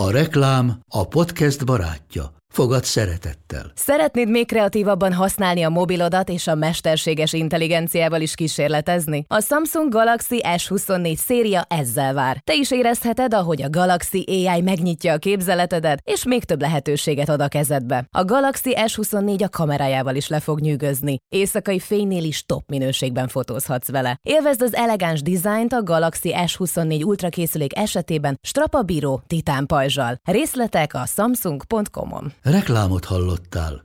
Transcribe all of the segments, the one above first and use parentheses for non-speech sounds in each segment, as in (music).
A reklám a podcast barátja. Fogad szeretettel. Szeretnéd még kreatívabban használni a mobilodat és a mesterséges intelligenciával is kísérletezni? A Samsung Galaxy S24 széria ezzel vár. Te is érezheted, ahogy a Galaxy AI megnyitja a képzeletedet, és még több lehetőséget ad a kezedbe. A Galaxy S24 a kamerájával is le fog nyűgözni. Éjszakai fénynél is top minőségben fotózhatsz vele. Élvezd az elegáns dizájnt a Galaxy S24 Ultra készülék esetében strapabíró titán pajzsal. Részletek a samsung.com-on. Reklámot hallottál.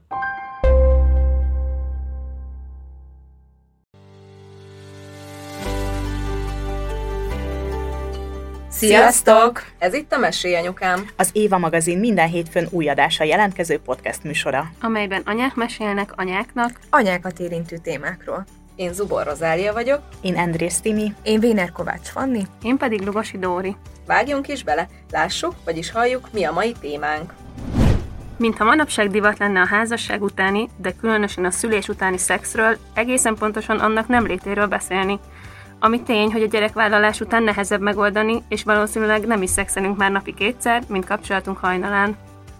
Sziasztok! Ez itt a Mesélyanyukám. Az Éva magazin minden hétfőn új adása jelentkező podcast műsora. amelyben anyák mesélnek anyáknak, Anyákat érintő témákról. Én Zubor Rozália vagyok, Én Andrész Timi. én Véner Kovács Fanni. én pedig Lugosi Dóri. Vágjunk is bele, lássuk, vagyis halljuk, mi a mai témánk. Mintha manapság divat lenne a házasság utáni, de különösen a szülés utáni szexről, egészen pontosan annak nem létéről beszélni. Ami tény, hogy a gyerekvállalás után nehezebb megoldani, és valószínűleg nem is szexelünk már napi kétszer, mint kapcsolatunk hajnalán.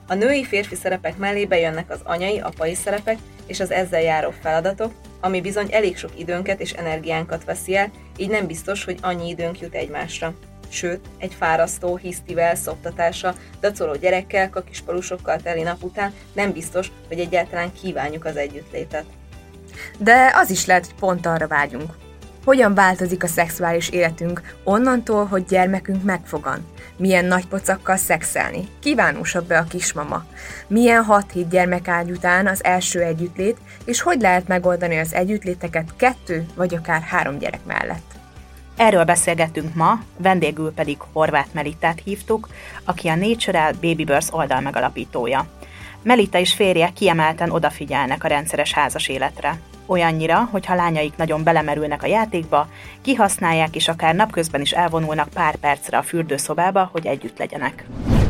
A női férfi szerepek mellé bejönnek az anyai, apai szerepek és az ezzel járó feladatok, ami bizony elég sok időnket és energiánkat veszi el, így nem biztos, hogy annyi időnk jut egymásra. Sőt, egy fárasztó, hisztivel, szoptatása, dacoló gyerekkel, kakispalusokkal teli nap után nem biztos, hogy egyáltalán kívánjuk az együttlétet. De az is lehet, hogy pont arra vágyunk. Hogyan változik a szexuális életünk onnantól, hogy gyermekünk megfogan? Milyen nagy pocakkal szexelni? Kívánósabb be a kismama? Milyen 6-7 gyermekágy után az első együttlét, és hogy lehet megoldani az együttléteket kettő vagy akár három gyerek mellett? Erről beszélgettünk ma, vendégül pedig Horváth Melitát hívtuk, aki a Natural Baby Birth oldal megalapítója. Melita és férje kiemelten odafigyelnek a rendszeres házas életre. Olyannyira, hogy ha lányaik nagyon belemerülnek a játékba, kihasználják és akár napközben is elvonulnak pár percre a fürdőszobába, hogy együtt legyenek.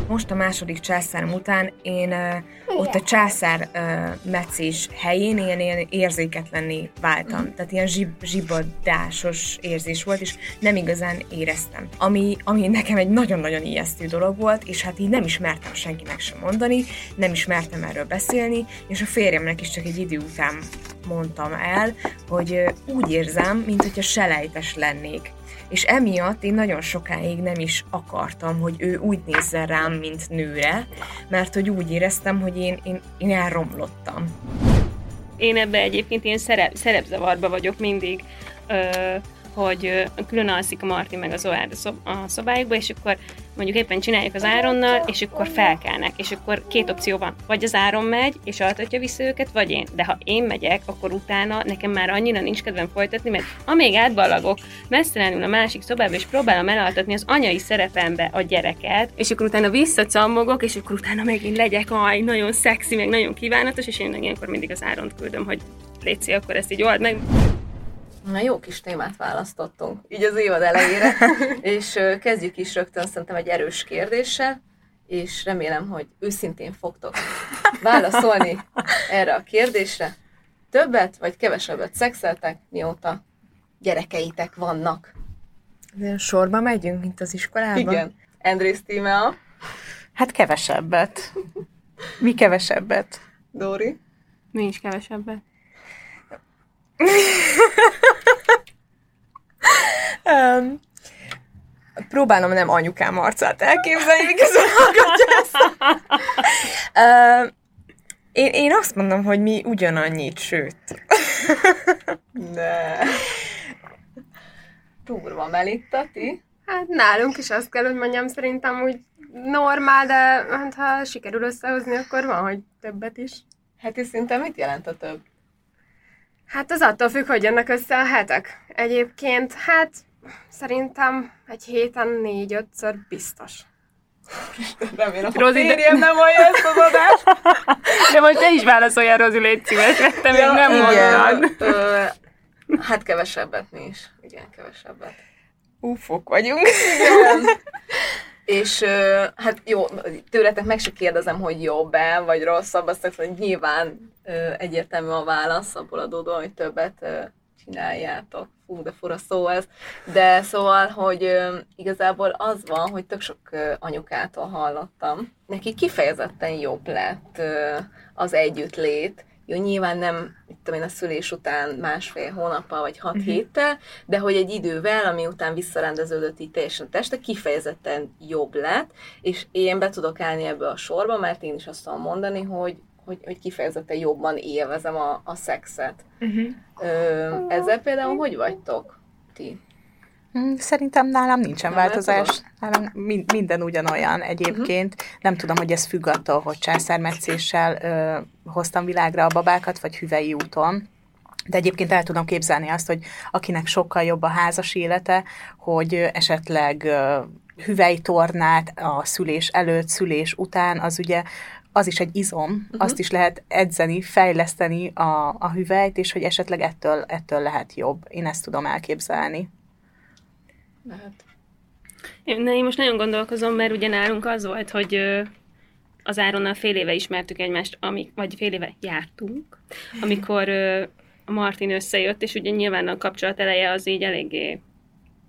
Most a második császárom után én uh, ott a császár uh, meccés helyén ilyen, ilyen érzéketlenné váltam. Tehát ilyen zsib, zsibadásos érzés volt, és nem igazán éreztem. Ami, ami nekem egy nagyon-nagyon ijesztő dolog volt, és hát így nem ismertem senkinek sem mondani, nem ismertem erről beszélni, és a férjemnek is csak egy idő után mondtam el, hogy ö, úgy érzem, mint hogyha selejtes lennék és emiatt én nagyon sokáig nem is akartam, hogy ő úgy nézzen rám, mint nőre, mert hogy úgy éreztem, hogy én, én, én elromlottam. Én ebbe egyébként ilyen szerep, szerepzavarba vagyok mindig, ö, hogy külön alszik a Marti meg a, szob, a szobájukba, és akkor mondjuk éppen csináljuk az Áronnal, és akkor felkelnek, és akkor két opció van. Vagy az Áron megy, és altatja vissza őket, vagy én. De ha én megyek, akkor utána nekem már annyira nincs kedvem folytatni, mert amíg átballagok messzelenül a másik szobába, és próbálom elaltatni az anyai szerepembe a gyereket, és akkor utána visszacammogok, és akkor utána megint legyek, aj, nagyon szexi, meg nagyon kívánatos, és én ilyenkor mindig az Áront küldöm, hogy Léci, akkor ezt így old meg. Na jó kis témát választottunk, így az évad elejére, (laughs) és kezdjük is rögtön szerintem egy erős kérdéssel, és remélem, hogy őszintén fogtok válaszolni erre a kérdésre. Többet vagy kevesebbet szexeltek, mióta gyerekeitek vannak? De sorba megyünk, mint az iskolában? Igen. Andrész Tímea, Hát kevesebbet. Mi kevesebbet? Dóri. Nincs kevesebbet. (laughs) Um, próbálom nem anyukám arcát elképzelni, miközben hallgatja ezt. Um, én, én azt mondom, hogy mi ugyanannyit, sőt. Ne. Durva Melitta, ti? Hát nálunk is azt kell, hogy mondjam, szerintem úgy normál, de hát, ha sikerül összehozni, akkor van, hogy többet is. Heti szinten mit jelent a több? Hát az attól függ, hogy jönnek össze a hetek. Egyébként, hát szerintem egy héten négy-ötször biztos. Remélem, a Rozi, de- férjem nem hallja ezt az adást. De most te is válaszoljál, Rozi, légy szíves, mert te még Ja, nem igen. mondtad. Ö, hát kevesebbet mi is. Igen, kevesebbet. Ufok vagyunk. Igen. És hát jó, tőletek meg se kérdezem, hogy jobb-e, vagy rosszabb, azt hogy nyilván egyértelmű a válasz, abból adódóan, hogy többet csináljátok. Fú, de fura szó ez. De szóval, hogy igazából az van, hogy tök sok anyukától hallottam. Neki kifejezetten jobb lett az együttlét, jó, nyilván nem, mit tudom én, a szülés után másfél hónappal vagy hat uh-huh. héttel, de hogy egy idővel, ami után visszarendeződött így teljesen a teste, kifejezetten jobb lett, és én be tudok állni ebbe a sorba, mert én is azt tudom mondani, hogy, hogy, hogy kifejezetten jobban élvezem a, a szexet. Uh-huh. Ö, ezzel például hogy vagytok ti? Mm, Szerintem nálam nincsen Nem változás. Nálam min- minden ugyanolyan egyébként. Mhm. Nem tudom, hogy ez függ attól, hogy császármetszéssel ö, hoztam világra a babákat, vagy hüvei úton. De egyébként el tudom képzelni azt, hogy akinek sokkal jobb a házas élete, hogy esetleg ö, hüvei tornát a szülés előtt, szülés után, az ugye az is egy izom, uh-huh. azt is lehet edzeni, fejleszteni a, a hüvelyt, és hogy esetleg ettől, ettől lehet jobb. Én ezt tudom elképzelni. Lehet. Én, na, én most nagyon gondolkozom, mert ugye nálunk az volt, hogy az Áronnal fél éve ismertük egymást, ami, vagy fél éve jártunk, amikor a Martin összejött, és ugye nyilván a kapcsolat eleje az így eléggé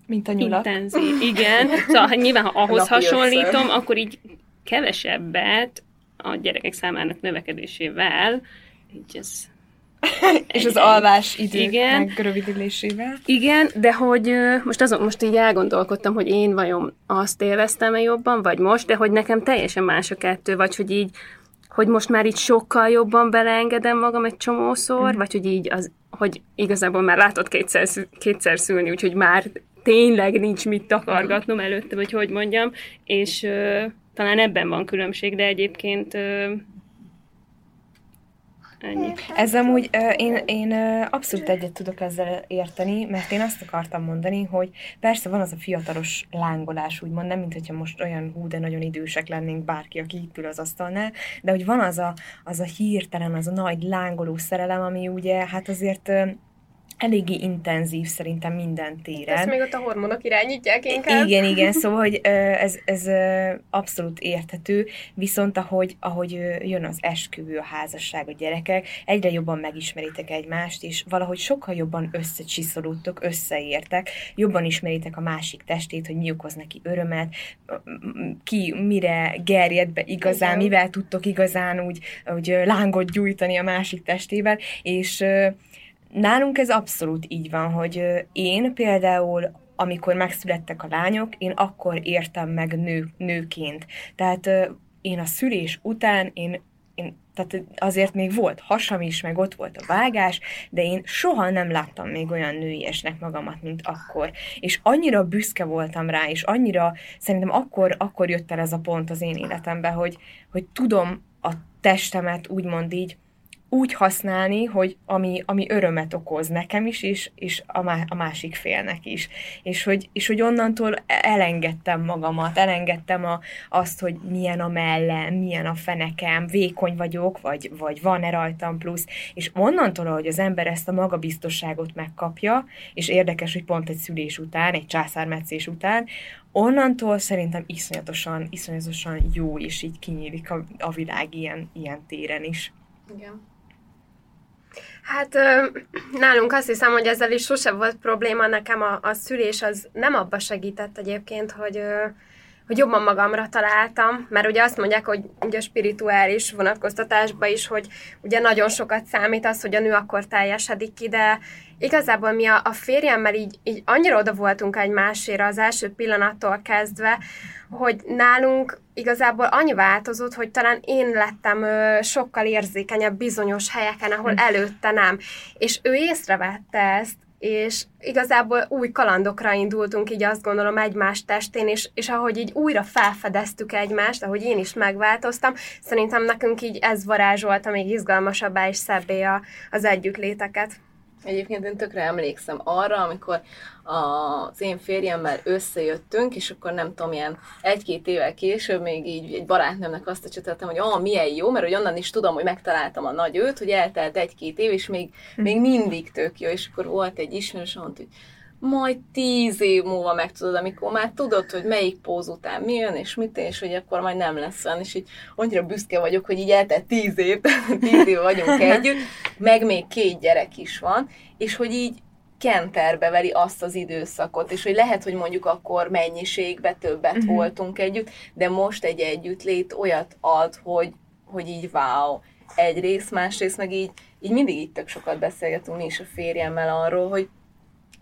Mint a nyulak. intenzív. Igen, szóval nyilván, ha (laughs) ahhoz Napi hasonlítom, össze. akkor így kevesebbet a gyerekek számának növekedésével, így ez (laughs) És az alvás idő Igen. megrövidülésével. Igen, de hogy most azon, most így elgondolkodtam, hogy én vajon azt élveztem-e jobban, vagy most, de hogy nekem teljesen más a kettő, vagy hogy így, hogy most már így sokkal jobban beleengedem magam egy csomószor, mm. vagy hogy így az, hogy igazából már látod kétszer, kétszer szülni, úgyhogy már tényleg nincs mit takargatnom előtte, vagy hogy mondjam, és talán ebben van különbség, de egyébként ö, ennyi. Ez amúgy én, én abszolút egyet tudok ezzel érteni, mert én azt akartam mondani, hogy persze van az a fiatalos lángolás, úgymond, nem mint most olyan hú, de nagyon idősek lennénk bárki, aki itt ül az asztalnál, de hogy van az a, az a hirtelen, az a nagy lángoló szerelem, ami ugye hát azért eléggé intenzív szerintem minden téren. Ezt még ott a hormonok irányítják inkább. Igen, igen, (laughs) szóval, hogy ez, ez abszolút érthető, viszont ahogy, ahogy jön az esküvő, a házasság, a gyerekek, egyre jobban megismeritek egymást, és valahogy sokkal jobban összecsiszolódtok, összeértek, jobban ismeritek a másik testét, hogy mi okoz neki örömet, ki mire gerjed be igazán, Igen. mivel tudtok igazán úgy, úgy lángot gyújtani a másik testével, és nálunk ez abszolút így van, hogy én például amikor megszülettek a lányok, én akkor értem meg nő, nőként. Tehát én a szülés után, én, én tehát azért még volt hasam is, meg ott volt a vágás, de én soha nem láttam még olyan nőiesnek magamat, mint akkor. És annyira büszke voltam rá, és annyira szerintem akkor, akkor jött el ez a pont az én életemben, hogy, hogy tudom a testemet úgymond így úgy használni, hogy ami, ami örömet okoz nekem is, és, és a, má, a másik félnek is. És hogy, és hogy onnantól elengedtem magamat, elengedtem a, azt, hogy milyen a mellem, milyen a fenekem, vékony vagyok, vagy, vagy van-e rajtam plusz. És onnantól, hogy az ember ezt a magabiztosságot megkapja, és érdekes, hogy pont egy szülés után, egy császármetszés után, onnantól szerintem iszonyatosan, iszonyatosan jó, és így kinyílik a, a világ ilyen, ilyen téren is. Igen. Hát nálunk azt hiszem, hogy ezzel is sose volt probléma. Nekem a, a szülés az nem abba segített egyébként, hogy, hogy jobban magamra találtam, mert ugye azt mondják, hogy ugye a spirituális vonatkoztatásban is, hogy ugye nagyon sokat számít az, hogy a nő akkor teljesedik ki, de igazából mi a, a férjemmel így, így annyira oda voltunk egymásére az első pillanattól kezdve, hogy nálunk igazából annyi változott, hogy talán én lettem ö, sokkal érzékenyebb bizonyos helyeken, ahol előtte nem. És ő észrevette ezt, és igazából új kalandokra indultunk, így azt gondolom egymás testén, és, és ahogy így újra felfedeztük egymást, ahogy én is megváltoztam, szerintem nekünk így ez varázsolta még izgalmasabbá és szebbé a, az együttléteket. Egyébként én tökre emlékszem arra, amikor az én férjemmel összejöttünk, és akkor nem tudom, ilyen egy-két évvel később még így egy barátnőmnek azt a csatoltam, hogy ah, milyen jó, mert hogy onnan is tudom, hogy megtaláltam a nagy őt, hogy eltelt egy-két év, és még, még mindig tök jó, és akkor volt egy ismerős, mondta, hogy majd tíz év múlva megtudod, amikor már tudod, hogy melyik póz után mi jön, és mit, és hogy akkor majd nem lesz olyan, és így annyira büszke vagyok, hogy így eltelt tíz év, (laughs) tíz év vagyunk (laughs) együtt, meg még két gyerek is van, és hogy így kenterbe veri azt az időszakot, és hogy lehet, hogy mondjuk akkor mennyiségbe többet uh-huh. voltunk együtt, de most egy együttlét olyat ad, hogy, hogy így wow, egyrészt, másrészt meg így, így mindig így tök sokat beszélgetünk mi is a férjemmel arról, hogy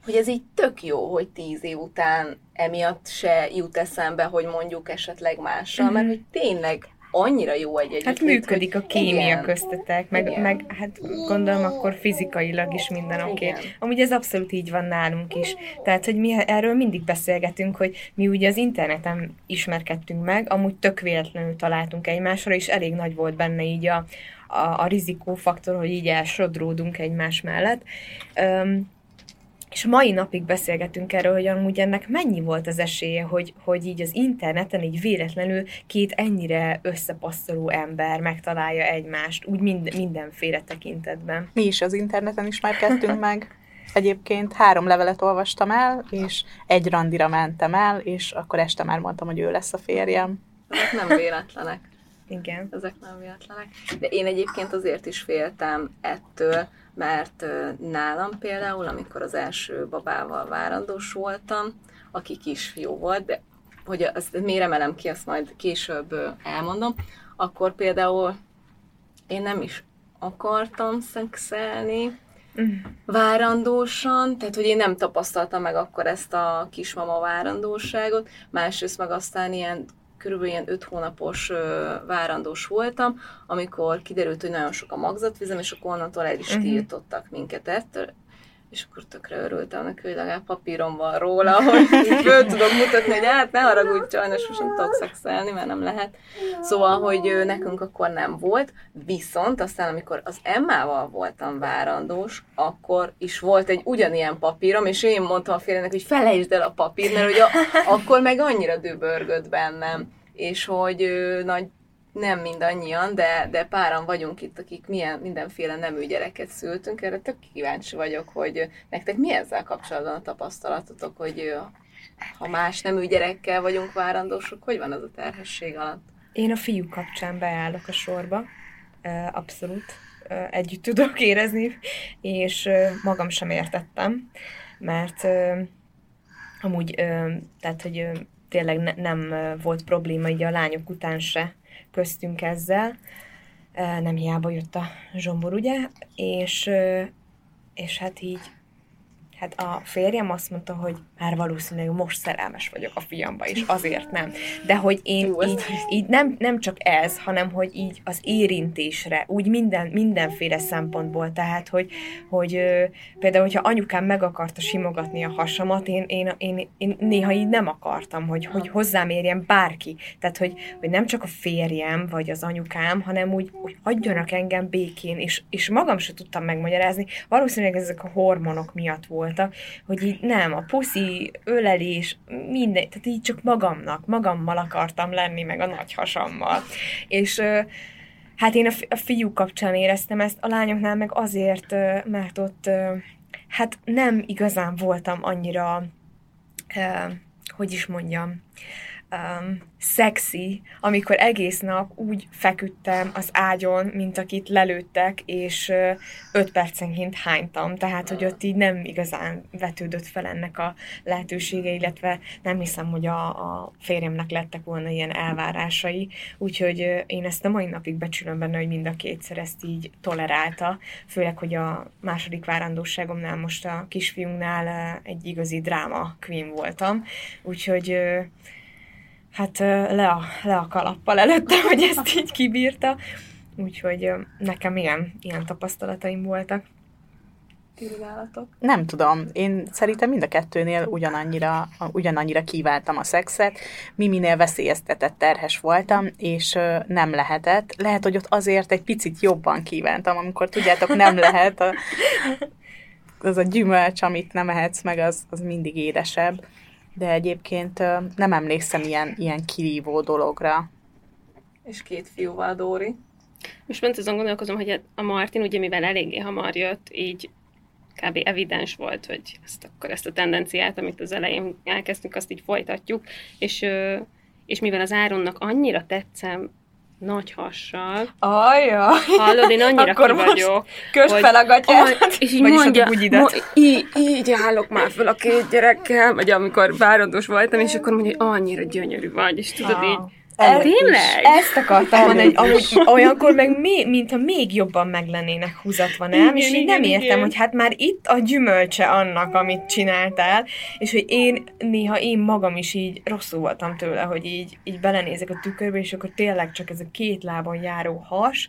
hogy ez így tök jó, hogy tíz év után emiatt se jut eszembe, hogy mondjuk esetleg mással, mm-hmm. mert hogy tényleg annyira jó egy együtt. Hát működik a kémia igen. köztetek, meg, meg hát gondolom akkor fizikailag is minden oké. Okay. Amúgy ez abszolút így van nálunk is. Tehát, hogy mi erről mindig beszélgetünk, hogy mi ugye az interneten ismerkedtünk meg, amúgy tök véletlenül találtunk egymásra, és elég nagy volt benne így a, a, a rizikófaktor, hogy így elsodródunk egymás mellett. Um, és mai napig beszélgetünk erről, hogy amúgy ennek mennyi volt az esélye, hogy, hogy így az interneten így véletlenül két ennyire összepasszoló ember megtalálja egymást, úgy mind, mindenféle tekintetben. Mi is az interneten ismerkedtünk meg. Egyébként három levelet olvastam el, és egy randira mentem el, és akkor este már mondtam, hogy ő lesz a férjem. Ezek nem véletlenek. Igen. Ezek nem véletlenek. De én egyébként azért is féltem ettől, mert nálam például, amikor az első babával várandós voltam, aki kisfiú volt, de hogy azt miért emelem ki, azt majd később elmondom, akkor például én nem is akartam szexelni mm. várandósan, tehát hogy én nem tapasztaltam meg akkor ezt a kismama várandóságot, másrészt meg aztán ilyen körülbelül ilyen öt hónapos ö, várandós voltam, amikor kiderült, hogy nagyon sok a magzatvizem, és akkor onnantól el is uh-huh. tiltottak minket ettől, és akkor tökre örültem neki, hogy legalább papírom van róla, hogy föl tudok mutatni, hogy hát ne haragudj, sajnos most nem tudok szexelni, mert nem lehet. Szóval, hogy nekünk akkor nem volt, viszont aztán, amikor az Emmával voltam várandós, akkor is volt egy ugyanilyen papírom, és én mondtam a férjének, hogy felejtsd el a papír, mert a, akkor meg annyira döbörgött bennem, és hogy nagy nem mindannyian, de, de páran vagyunk itt, akik milyen, mindenféle nemű gyereket szültünk. Erre tök kíváncsi vagyok, hogy nektek mi ezzel kapcsolatban a tapasztalatotok, hogy ha más nemű gyerekkel vagyunk várandósok, hogy van az a terhesség alatt? Én a fiú kapcsán beállok a sorba, abszolút együtt tudok érezni, és magam sem értettem, mert amúgy, tehát, hogy tényleg ne, nem volt probléma így a lányok után se köztünk ezzel. Nem hiába jött a zsombor, ugye? És, és hát így Hát a férjem azt mondta, hogy már valószínűleg most szerelmes vagyok a fiamba, és (laughs) azért nem. De hogy én így, így nem, nem csak ez, hanem hogy így az érintésre, úgy minden, mindenféle szempontból, tehát hogy, hogy például, hogyha anyukám meg akarta simogatni a hasamat, én, én, én, én néha így nem akartam, hogy, hogy hozzám érjen bárki. Tehát, hogy, hogy nem csak a férjem, vagy az anyukám, hanem úgy, úgy hagyjanak engem békén, és, és magam se tudtam megmagyarázni. Valószínűleg ezek a hormonok miatt volt voltak, hogy így nem, a puszi, ölelés, minden, tehát így csak magamnak, magammal akartam lenni, meg a nagy hasammal. És hát én a fiú kapcsán éreztem ezt, a lányoknál meg azért, mert ott hát nem igazán voltam annyira, hogy is mondjam, um, szexi, amikor egész nap úgy feküdtem az ágyon, mint akit lelőttek, és uh, öt percenként hánytam, tehát, hogy ott így nem igazán vetődött fel ennek a lehetősége, illetve nem hiszem, hogy a, a férjemnek lettek volna ilyen elvárásai, úgyhogy uh, én ezt a mai napig becsülöm benne, hogy mind a kétszer ezt így tolerálta, főleg, hogy a második várandóságomnál most a kisfiunknál uh, egy igazi dráma queen voltam, úgyhogy hát le a, le a kalappal előtte, hogy ezt így kibírta. Úgyhogy nekem ilyen, ilyen tapasztalataim voltak. Nem tudom. Én szerintem mind a kettőnél ugyanannyira, ugyanannyira kívántam a szexet. Mi minél veszélyeztetett terhes voltam, és nem lehetett. Lehet, hogy ott azért egy picit jobban kívántam, amikor tudjátok, nem (laughs) lehet. A, az a gyümölcs, amit nem ehetsz meg, az, az mindig édesebb de egyébként nem emlékszem ilyen, ilyen kirívó dologra. És két fiúval, Dóri. Most ment azon gondolkozom, hogy a Martin, ugye mivel eléggé hamar jött, így kb. evidens volt, hogy ezt, akkor ezt a tendenciát, amit az elején elkezdtünk, azt így folytatjuk, és, és mivel az Áronnak annyira tetszem, nagy hassal. Ajja. Hallod, én annyira Akkor ki vagyok. Kös hogy- fel a gatyát. Aj, és így Vagyis a mondja, bugyidat. mo- így, így állok már fel a két gyerekkel, vagy amikor várandós voltam, és akkor mondja, hogy annyira gyönyörű vagy, és tudod így, El- tényleg? Ezt akartam mondani, hogy amúgy olyankor meg mi, mintha még jobban meg lennének húzatva, nem? Igen, és így igen, nem értem, igen. hogy hát már itt a gyümölcse annak, amit csináltál, és hogy én néha én magam is így rosszul voltam tőle, hogy így, így belenézek a tükörbe, és akkor tényleg csak ez a két lábon járó has,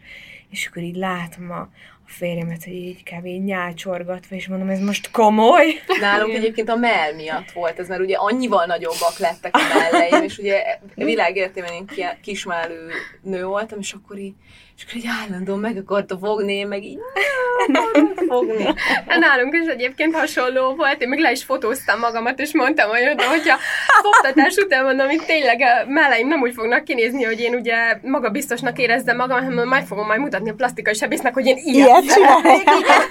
és akkor így látom a, a férjemet, hogy így kb. így nyálcsorgatva, és mondom, ez most komoly? (laughs) Nálunk egyébként a mell miatt volt ez, mert ugye annyival nagyobbak lettek a melleim, és ugye (laughs) világéletében én ki- kismellő nő voltam, és akkor így, és akkor így állandóan meg akarta fogni, én meg így fogni. (laughs) Hát Nálunk is egyébként hasonló volt, én még le is fotóztam magamat, és mondtam, hogy oda, hogyha szoptatás után mondom, hogy tényleg a melleim nem úgy fognak kinézni, hogy én ugye magabiztosnak érezzem magam, hanem majd fogom majd mutatni a plastikai sebésznek, hogy én ilyet, Ilyet.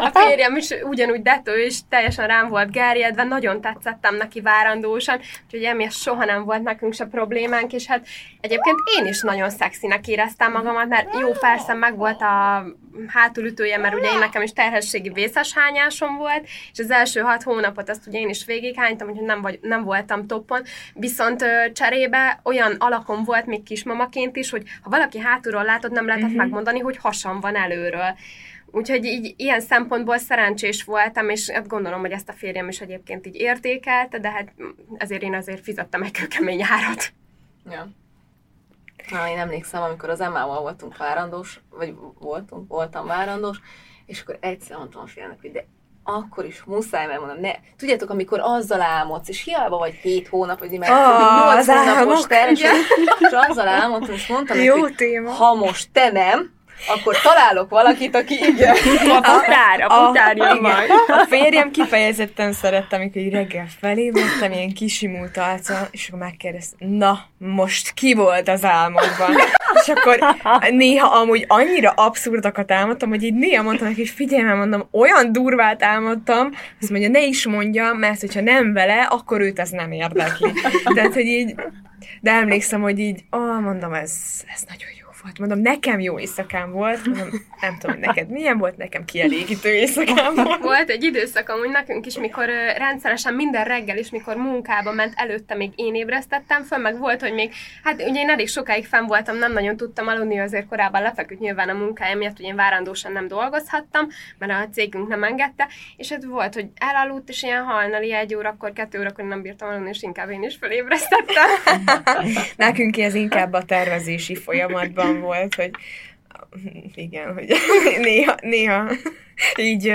A férjem is ugyanúgy lett, ő is teljesen rám volt gerjedve, nagyon tetszettem neki várandósan, úgyhogy emiatt soha nem volt nekünk se problémánk, és hát egyébként én is nagyon szexinek éreztem magamat, mert jó, persze meg volt a hátulütője, mert ugye én nekem is terhességi vészes hányásom volt, és az első hat hónapot azt ugye én is végighánytam, úgyhogy nem, vagy, nem voltam toppon, viszont ö, cserébe olyan alakom volt még kismamaként is, hogy ha valaki hátulról látod, nem lehetett uh-huh. megmondani, hogy hasam van előről. Úgyhogy így ilyen szempontból szerencsés voltam, és hát gondolom, hogy ezt a férjem is egyébként így értékelte, de hát ezért én azért fizettem egy kőkemény árat. Ja. Na, én emlékszem, amikor az Emmával voltunk várandós, vagy voltunk, voltam várandós, és akkor egyszer mondtam a félnek, hogy de akkor is muszáj megmondom, ne. Tudjátok, amikor azzal álmodsz, és hiába vagy hét hónap, vagy Ah, nyolc az hónapos álmok. terhes, és azzal álmodtam, és mondtam neki, Jó hogy téma. ha most te nem, akkor találok valakit, aki igen. A futár, a futár jön majd. A férjem kifejezetten szerette, amikor így reggel felé mentem, ilyen kisimult arca, és akkor megkérdezte, na, most ki volt az álmodban? És akkor néha amúgy annyira abszurdakat álmodtam, hogy így néha mondtam neki, hogy figyelj, már mondom, olyan durvát álmodtam, azt mondja, ne is mondja, mert hogyha nem vele, akkor őt ez nem érdekli. Tehát, hogy így, de emlékszem, hogy így, ah, mondom, ez, ez nagyon jó volt. Mondom, nekem jó éjszakám volt, mondom, nem tudom, neked milyen volt, nekem kielégítő éjszakám volt. Volt egy időszak amúgy nekünk is, mikor ö, rendszeresen minden reggel is, mikor munkába ment, előtte még én ébresztettem föl, meg volt, hogy még, hát ugye én elég sokáig fenn voltam, nem nagyon tudtam aludni, azért korábban lefeküdt nyilván a munkája miatt, hogy én várandósan nem dolgozhattam, mert a cégünk nem engedte, és hát volt, hogy elaludt, és ilyen hajnali egy órakor, kettő órakor nem bírtam aludni, és inkább én is felébresztettem. (laughs) Nekünk ez inkább a tervezési folyamatban volt, hogy igen, hogy (laughs) néha, néha így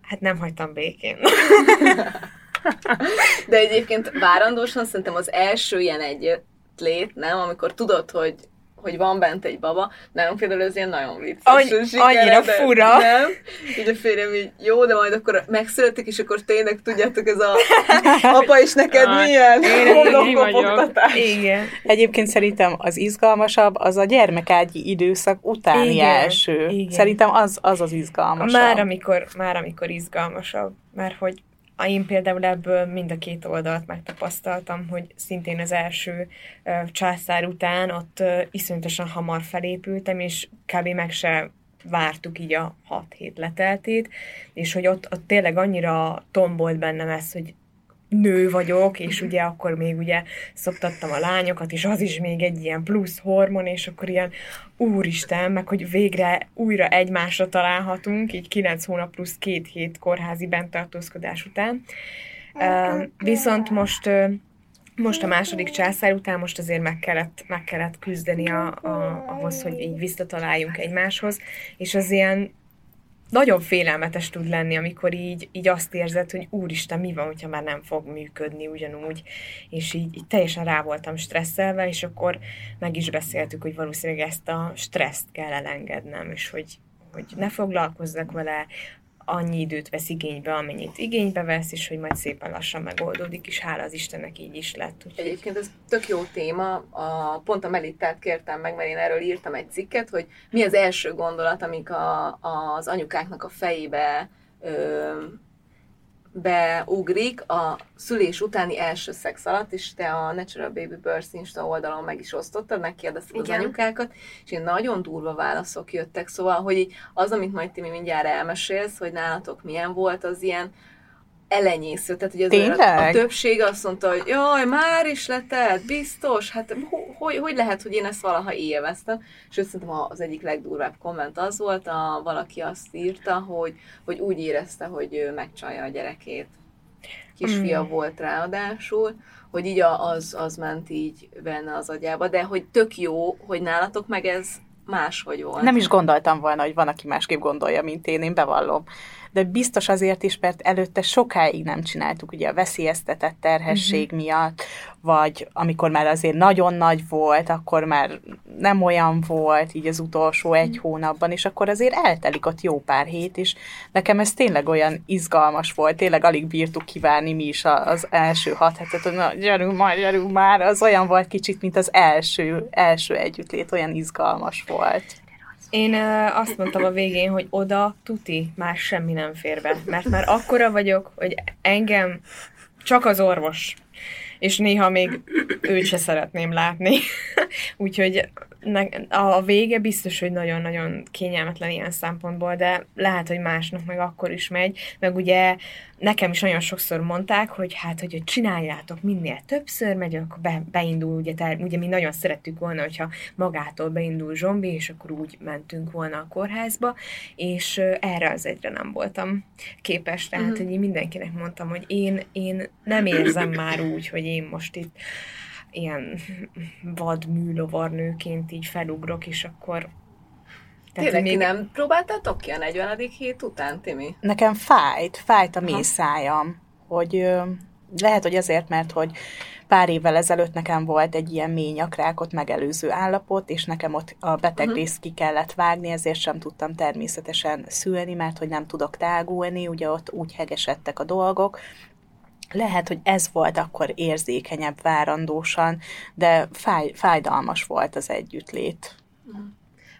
hát nem hagytam békén. De egyébként várandósan szerintem az első ilyen egy lét, nem? Amikor tudod, hogy hogy van bent egy baba, nálunk például ez ilyen nagyon vicces. Annyi- sikere, annyira de fura. Nem? Így a férjem így, jó, de majd akkor megszületik, és akkor tényleg tudjátok, ez a (laughs) apa is neked Aj, milyen (laughs) homlokopogtatás. Igen. Egyébként szerintem az izgalmasabb az a gyermekágyi időszak utáni Igen, első. igen. Szerintem az az, az izgalmasabb. Már amikor, már amikor izgalmasabb, mert hogy én például ebből mind a két oldalt megtapasztaltam, hogy szintén az első császár után ott iszonyatosan hamar felépültem, és kb. meg se vártuk így a 6 hét leteltét, és hogy ott, ott tényleg annyira tombolt bennem ez, hogy nő vagyok, és ugye akkor még ugye szoptattam a lányokat, és az is még egy ilyen plusz hormon, és akkor ilyen úristen, meg hogy végre újra egymásra találhatunk, így 9 hónap plusz két hét kórházi bentartózkodás után. Uh, viszont most uh, most a második császár után most azért meg kellett, meg kellett küzdeni a, a, ahhoz, hogy így visszataláljunk egymáshoz, és az ilyen nagyon félelmetes tud lenni, amikor így, így azt érzed, hogy úristen, mi van, hogyha már nem fog működni ugyanúgy, és így, így teljesen rá voltam stresszelve, és akkor meg is beszéltük, hogy valószínűleg ezt a stresszt kell elengednem, és hogy, hogy ne foglalkozzak vele, annyi időt vesz igénybe, amennyit igénybe vesz, és hogy majd szépen lassan megoldódik, és hála az Istennek így is lett. Úgyhogy Egyébként ez tök jó téma, a, pont a Melittát kértem meg, mert én erről írtam egy cikket, hogy mi az első gondolat, amik a, az anyukáknak a fejébe ö, beugrik a szülés utáni első szex alatt, és te a Natural Baby Birth Insta oldalon meg is osztottad, megkérdezted az Igen. anyukákat, és ilyen nagyon durva válaszok jöttek, szóval, hogy így az, amit majd Timi mindjárt elmesélsz, hogy nálatok milyen volt, az ilyen elenyésző. Tehát, hogy azért a, többség azt mondta, hogy jaj, már is letelt, biztos, hát ho- hogy, hogy lehet, hogy én ezt valaha élveztem. Sőt, szerintem az egyik legdurvább komment az volt, a, valaki azt írta, hogy, hogy úgy érezte, hogy ő megcsalja a gyerekét. Kisfia Mm. volt ráadásul, hogy így az, az ment így benne az agyába, de hogy tök jó, hogy nálatok meg ez máshogy volt. Nem is gondoltam volna, hogy van, aki másképp gondolja, mint én, én bevallom. De biztos azért is, mert előtte sokáig nem csináltuk, ugye a veszélyeztetett terhesség uh-huh. miatt, vagy amikor már azért nagyon nagy volt, akkor már nem olyan volt, így az utolsó egy hónapban, és akkor azért eltelik ott jó pár hét, és nekem ez tényleg olyan izgalmas volt, tényleg alig bírtuk kivárni mi is az első hat hetet, hogy na, gyerünk már, gyerünk már, az olyan volt kicsit, mint az első, első együttlét, olyan izgalmas volt. Én ö, azt mondtam a végén, hogy oda tuti, már semmi nem fér be. Mert már akkora vagyok, hogy engem csak az orvos. És néha még őt se szeretném látni. (laughs) Úgyhogy a vége biztos, hogy nagyon-nagyon kényelmetlen ilyen szempontból, de lehet, hogy másnak meg akkor is megy. Meg ugye nekem is nagyon sokszor mondták, hogy hát, hogy csináljátok minél többször, megy, akkor be, beindul, ugye, ter, ugye mi nagyon szerettük volna, hogyha magától beindul zsombi, és akkor úgy mentünk volna a kórházba, és erre az egyre nem voltam képes, tehát uh-huh. hogy én mindenkinek mondtam, hogy én, én nem érzem már úgy, hogy én most itt ilyen vad műlovarnőként így felugrok, és akkor Tényleg hogy még... nem próbáltátok ki a 40. hét után, Timi? Nekem fájt, fájt a mészájam, hogy ö, lehet, hogy azért, mert hogy pár évvel ezelőtt nekem volt egy ilyen mély nyakrákot megelőző állapot, és nekem ott a beteg Mhm. részt ki kellett vágni, ezért sem tudtam természetesen szülni, mert hogy nem tudok tágulni, ugye ott úgy hegesedtek a dolgok. Lehet, hogy ez volt akkor érzékenyebb várandósan, de fáj, fájdalmas volt az együttlét.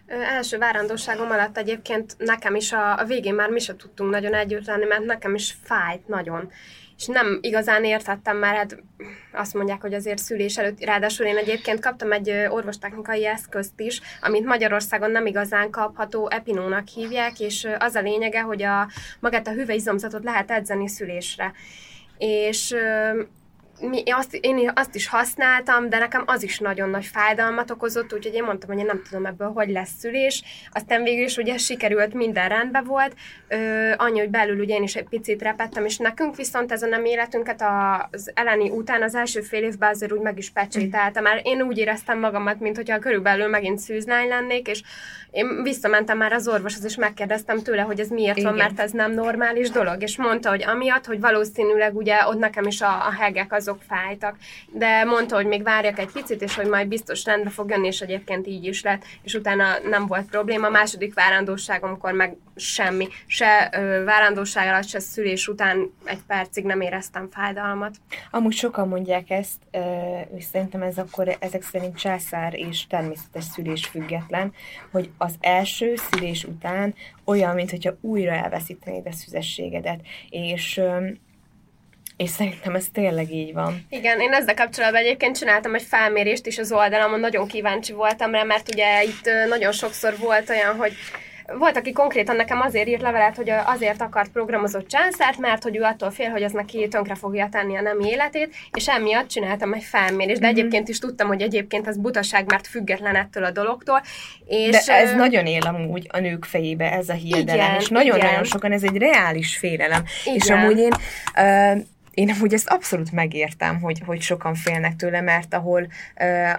Ö, első várandóságom alatt egyébként nekem is a, a végén már mi sem tudtunk nagyon együtt lenni, mert nekem is fájt nagyon. És nem igazán értettem már, hát azt mondják, hogy azért szülés előtt, ráadásul én egyébként kaptam egy orvostechnikai eszközt is, amit Magyarországon nem igazán kapható, epinónak hívják, és az a lényege, hogy a, magát a hüvelyizomzatot lehet edzeni szülésre. És mi, azt, én azt is használtam, de nekem az is nagyon nagy fájdalmat okozott, úgyhogy én mondtam, hogy én nem tudom ebből, hogy lesz szülés. Aztán végül is ugye sikerült, minden rendben volt, ö, annyi, hogy belül ugye én is egy picit repettem, és nekünk viszont ez a nem életünket az eleni után az első fél évben azért úgy meg is pecsételtem, mert én úgy éreztem magamat, mint hogyha körülbelül megint szűzlány lennék, és én visszamentem már az orvoshoz, és megkérdeztem tőle, hogy ez miért Igen. van, mert ez nem normális dolog, és mondta, hogy amiatt, hogy valószínűleg ugye ott nekem is a, a hegek azok fájtak, de mondta, hogy még várjak egy picit, és hogy majd biztos rendbe fog jönni, és egyébként így is lett, és utána nem volt probléma. A második várandóságomkor meg semmi, se ö, várandóság alatt, se szülés után egy percig nem éreztem fájdalmat. Amúgy sokan mondják ezt, ö, és szerintem ez akkor ezek szerint császár és természetes szülés független, hogy az első szülés után olyan, mint hogyha újra elveszítenéd a szüzességedet. És, ö, és szerintem ez tényleg így van. Igen, én ezzel kapcsolatban egyébként csináltam egy felmérést is az oldalamon, nagyon kíváncsi voltam rá, mert ugye itt nagyon sokszor volt olyan, hogy volt, aki konkrétan nekem azért írt levelet, hogy azért akart programozott császárt, mert hogy ő attól fél, hogy ez neki tönkre fogja tenni a nemi életét, és emiatt csináltam egy felmérést, de Mhm. egyébként is tudtam, hogy egyébként ez butaság, mert független ettől a dologtól. És, De ez ö, nagyon él amúgy a nők fejébe, ez a hiedelem, Igen, és nagyon-nagyon sokan ez egy reális félelem. Igen. És amúgy én, ö, én amúgy ezt abszolút megértem, hogy, hogy sokan félnek tőle, mert ahol ö,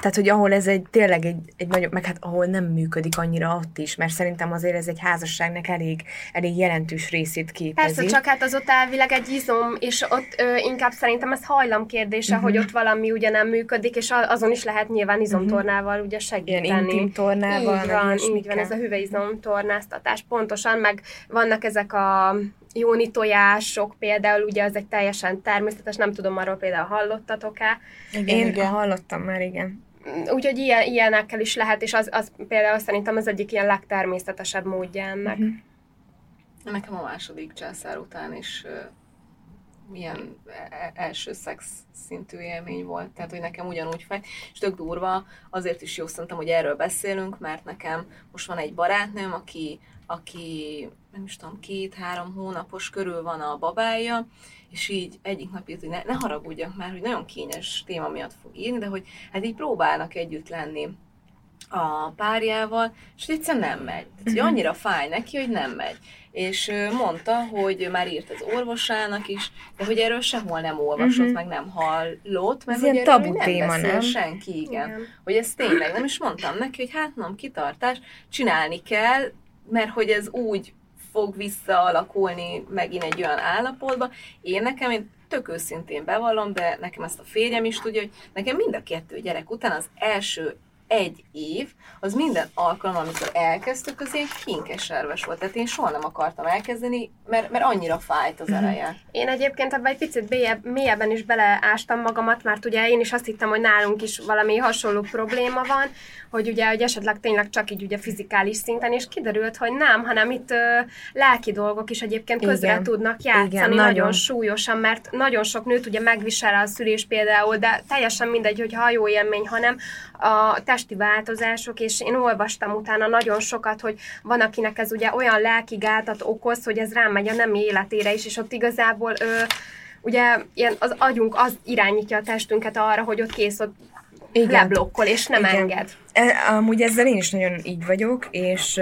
tehát, hogy ahol ez egy tényleg egy, egy nagyon, meg hát ahol nem működik annyira ott is, mert szerintem azért ez egy házasságnak elég, elég jelentős részét képezi. Persze, csak hát az ott elvileg egy izom, és ott ö, inkább szerintem ez hajlam kérdése, Mhm. uh-huh. hogy ott valami ugye nem működik, és azon is lehet nyilván izomtornával ugye segíteni. Ilyen intim tornával, Így van, így van, ez a hüvelyizom tornáztatás pontosan, meg vannak ezek a jóni tojások, például ugye az egy teljesen természetes, nem tudom arról például hallottatok-e, Igen, Én igen. hallottam már, igen. Úgyhogy ilyen, ilyenekkel is lehet, és az, az például szerintem az egyik ilyen legtermészetesebb módja ennek. Mhm. Nekem a második császár után is milyen e- első szex szintű élmény volt, tehát hogy nekem ugyanúgy fáj, és tök durva, azért is jó szerintem, hogy erről beszélünk, mert nekem most van egy barátnőm, aki, aki nem is tudom, két-három hónapos körül van a babája, és így egyik nap írt, hogy ne, ne haragudjak már, hogy nagyon kényes téma miatt fog írni, de hogy hát így próbálnak együtt lenni a párjával, és egyszerűen nem megy. Tehát, hogy annyira fáj neki, hogy nem megy. És mondta, hogy már írt az orvosának is, de hogy erről sehol nem olvasott, uh-huh. meg nem hallott, mert hogy ilyen erről tabu nem téma, beszél nem? senki, igen. Igen. Hogy ez tényleg nem, is mondtam neki, hogy hát nem, kitartás, csinálni kell, mert hogy ez úgy fog visszaalakulni megint egy olyan állapotba. Én nekem, én tök őszintén bevallom, de nekem ezt a férjem is tudja, hogy nekem mind a kettő gyerek után az első egy év, az minden alkalom, amikor elkezdtük, az egy kinkeserves volt. Tehát én soha nem akartam elkezdeni, mert, mert annyira fájt az eleje. Én egyébként ebben egy picit mélyebb, mélyebben is beleástam magamat, mert ugye én is azt hittem, hogy nálunk is valami hasonló probléma van, hogy ugye, hogy esetleg tényleg csak így ugye fizikális szinten, és kiderült, hogy nem, hanem itt ö, lelki dolgok is egyébként közre Igen. tudnak játszani Igen, nagyon. nagyon. nagyon súlyosan, mert nagyon sok nőt ugye megvisel a szülés például, de teljesen mindegy, hogy ha jó élmény, hanem a testi változások, és én olvastam utána nagyon sokat, hogy van, akinek ez ugye olyan lelki gátat okoz, hogy ez rámegy a nem életére is, és ott igazából ö, ugye ilyen az agyunk az irányítja a testünket arra, hogy ott kész, ott Igen. leblokkol, és nem Igen. enged. E, amúgy ezzel én is nagyon így vagyok, és,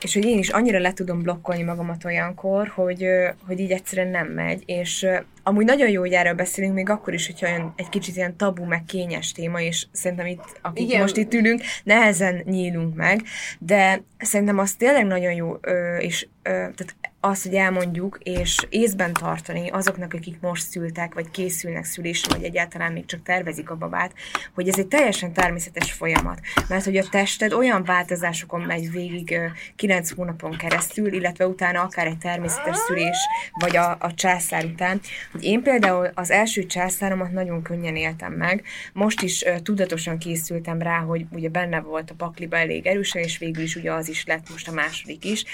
és hogy én is annyira le tudom blokkolni magamat olyankor, hogy, hogy így egyszerűen nem megy, és amúgy nagyon jó, hogy erről beszélünk, még akkor is, hogyha olyan egy kicsit ilyen tabu, meg kényes téma, és szerintem itt, akik Igen. Most itt ülünk, nehezen nyílunk meg, de szerintem az tényleg nagyon jó, és tehát az, hogy elmondjuk, és észben tartani azoknak, akik most szültek, vagy készülnek szülésre, vagy egyáltalán még csak tervezik a babát, hogy ez egy teljesen természetes folyamat. Mert hogy a tested olyan változásokon megy végig ö, 9 hónapon keresztül, illetve utána akár egy természetes szülés, vagy a, a császár után, hogy én például az első császáromat nagyon könnyen éltem meg. Most is tudatosan készültem rá, hogy ugye benne volt a pakliba elég erősen, és végül is ugye az is lett most a második is.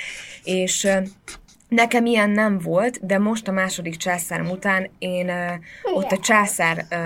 És Nekem ilyen nem volt, de most a második császárom után én ö, ott a császár ö,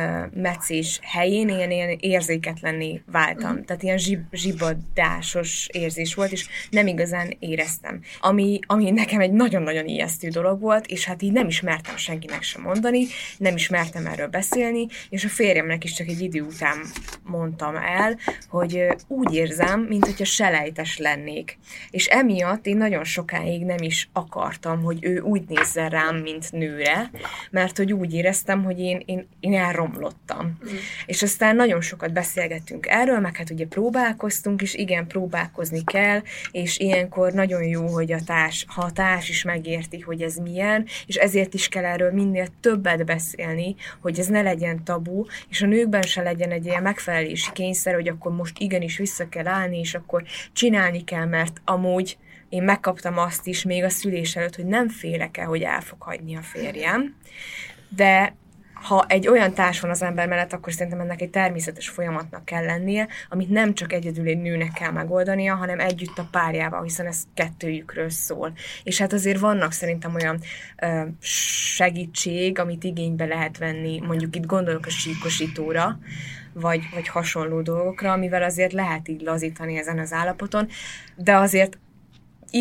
meccés helyén ilyen, ilyen érzéketlenné váltam. Tehát ilyen zsib, zsibadásos érzés volt, és nem igazán éreztem. Ami, ami nekem egy nagyon-nagyon ijesztő dolog volt, és hát így nem is mertem senkinek sem mondani, nem is mertem erről beszélni, és a férjemnek is csak egy idő után mondtam el, hogy ö, úgy érzem, mint hogyha selejtes lennék. És emiatt én nagyon sokáig nem is akartam, hogy ő úgy nézzen rám, mint nőre, mert hogy úgy éreztem, hogy én, én, én elromlottam. Mm. És aztán nagyon sokat beszélgettünk erről, meg hát ugye próbálkoztunk is, igen, próbálkozni kell, és ilyenkor nagyon jó, hogy a társ, ha a társ is megérti, hogy ez milyen, és ezért is kell erről minél többet beszélni, hogy ez ne legyen tabu, és a nőkben se legyen egy ilyen megfelelési kényszer, hogy akkor most igenis vissza kell állni, és akkor csinálni kell, mert amúgy én megkaptam azt is még a szülés előtt, hogy nem félek el, hogy el fog hagyni a férjem, de ha egy olyan társ van az ember mellett, akkor szerintem ennek egy természetes folyamatnak kell lennie, amit nem csak egyedül egy nőnek kell megoldania, hanem együtt a párjával, hiszen ez kettőjükről szól. És hát azért vannak szerintem olyan ö, segítség, amit igénybe lehet venni, mondjuk itt gondolok a síkosítóra, vagy, vagy hasonló dolgokra, amivel azért lehet így lazítani ezen az állapoton, de azért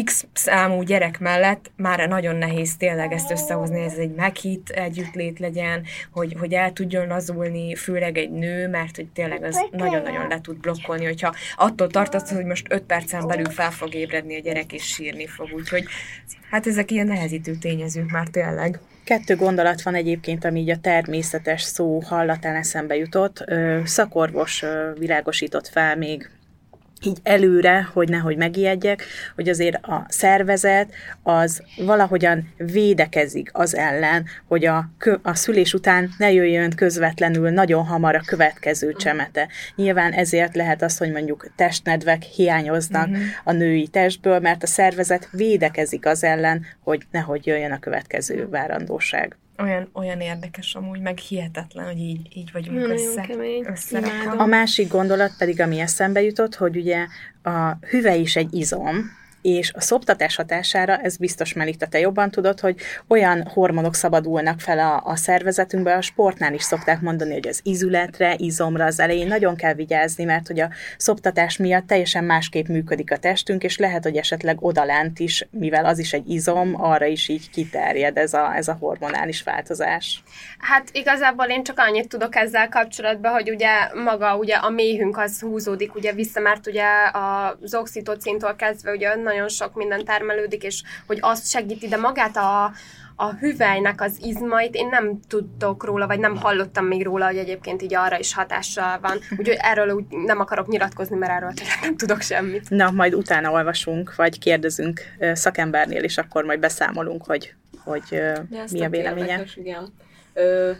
X számú gyerek mellett már nagyon nehéz tényleg ezt összehozni, ez egy meghitt együttlét legyen, hogy, hogy el tudjon lazulni, főleg egy nő, mert hogy tényleg az nagyon-nagyon le tud blokkolni, hogyha attól tartasz, hogy most 5 percen belül fel fog ébredni a gyerek és sírni fog, úgyhogy hát ezek ilyen nehezítő tényezők már tényleg. Kettő gondolat van egyébként, ami így a természetes szó hallatán eszembe jutott. Szakorvos világosított fel még így előre, hogy nehogy megijedjek, hogy azért a szervezet az valahogyan védekezik az ellen, hogy a, kö, a szülés után ne jöjjön közvetlenül nagyon hamar a következő csemete. Nyilván ezért lehet az, hogy mondjuk testnedvek hiányoznak uh-huh. a női testből, mert a szervezet védekezik az ellen, hogy nehogy jöjjön a következő várandóság. Olyan, olyan érdekes amúgy, meg hihetetlen, hogy így, így vagyunk Nagyon össze, összerakva. A másik gondolat pedig, ami eszembe jutott, hogy ugye a hüvely is egy izom, és a szoptatás hatására, ez biztos Melita, te jobban tudod, hogy olyan hormonok szabadulnak fel a, a szervezetünkbe, a sportnál is szokták mondani, hogy az izületre, izomra az elején nagyon kell vigyázni, mert hogy a szoptatás miatt teljesen másképp működik a testünk, és lehet, hogy esetleg odalánt is, mivel az is egy izom, arra is így kiterjed ez a, ez a hormonális változás. Hát igazából én csak annyit tudok ezzel kapcsolatban, hogy ugye maga ugye a méhünk az húzódik ugye vissza, mert ugye az oxitocintól kezdve ugye nagyon sok minden termelődik, és hogy azt segíti, de magát a, a hüvelynek az izmait én nem tudtok róla, vagy nem hallottam még róla, hogy egyébként így arra is hatással van. Úgyhogy erről úgy nem akarok nyilatkozni, mert erről tényleg nem tudok semmit. Na, majd utána olvasunk, vagy kérdezünk szakembernél, és akkor majd beszámolunk, hogy, hogy mi a véleménye. Érdekes, igen. Ö,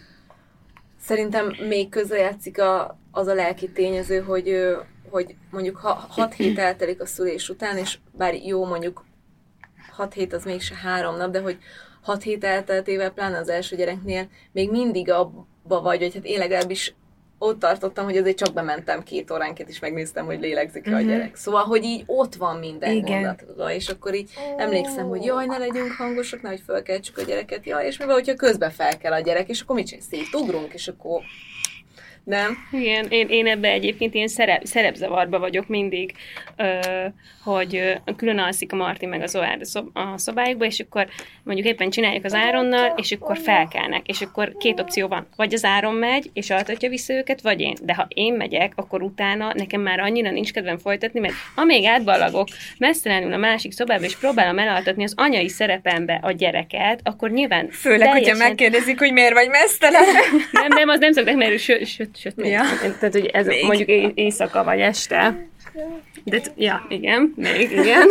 szerintem még közrejátszik a, az a lelki tényező, hogy, hogy mondjuk ha 6 hét eltelik a szülés után, és bár jó mondjuk 6 hét az mégse három nap, de hogy 6 hét elteltével, pláne az első gyereknél, még mindig abba vagy, hogy hát én legalábbis ott tartottam, hogy azért csak bementem két óránként, és megnéztem, hogy lélegzik uh-huh. a mhm. gyerek. Szóval, hogy így ott van minden Igen. mondatodva, és akkor így emlékszem, hogy jaj, ne legyünk hangosak, nehogy fölkeltsük a gyereket, jaj, és mi van, hogyha közben fel kell a gyerek, és akkor mit csinálsz? Szétugrunk, és akkor nem? Igen, én, én ebbe egyébként ilyen szerep, szerepzavarba vagyok mindig, ö, hogy ö, külön alszik a Marti meg az Oár a, szob, a szobájukba, és akkor mondjuk éppen csináljuk az Áronnal, és akkor felkelnek, és akkor két opció van. Vagy az Áron megy, és altatja vissza őket, vagy én. De ha én megyek, akkor utána nekem már annyira nincs kedvem folytatni, mert amíg átballagok mesztelenül a másik szobába, és próbálom elaltatni az anyai szerepembe a gyereket, akkor nyilván Főleg, teljesen... hogyha megkérdezik, hogy miért vagy mesztelen. nem, nem, az nem szokták, mert sőt, sötét. Ja. Tehát, hogy ez Még. mondjuk éjszaka vagy este. De, ja, igen, még, igen.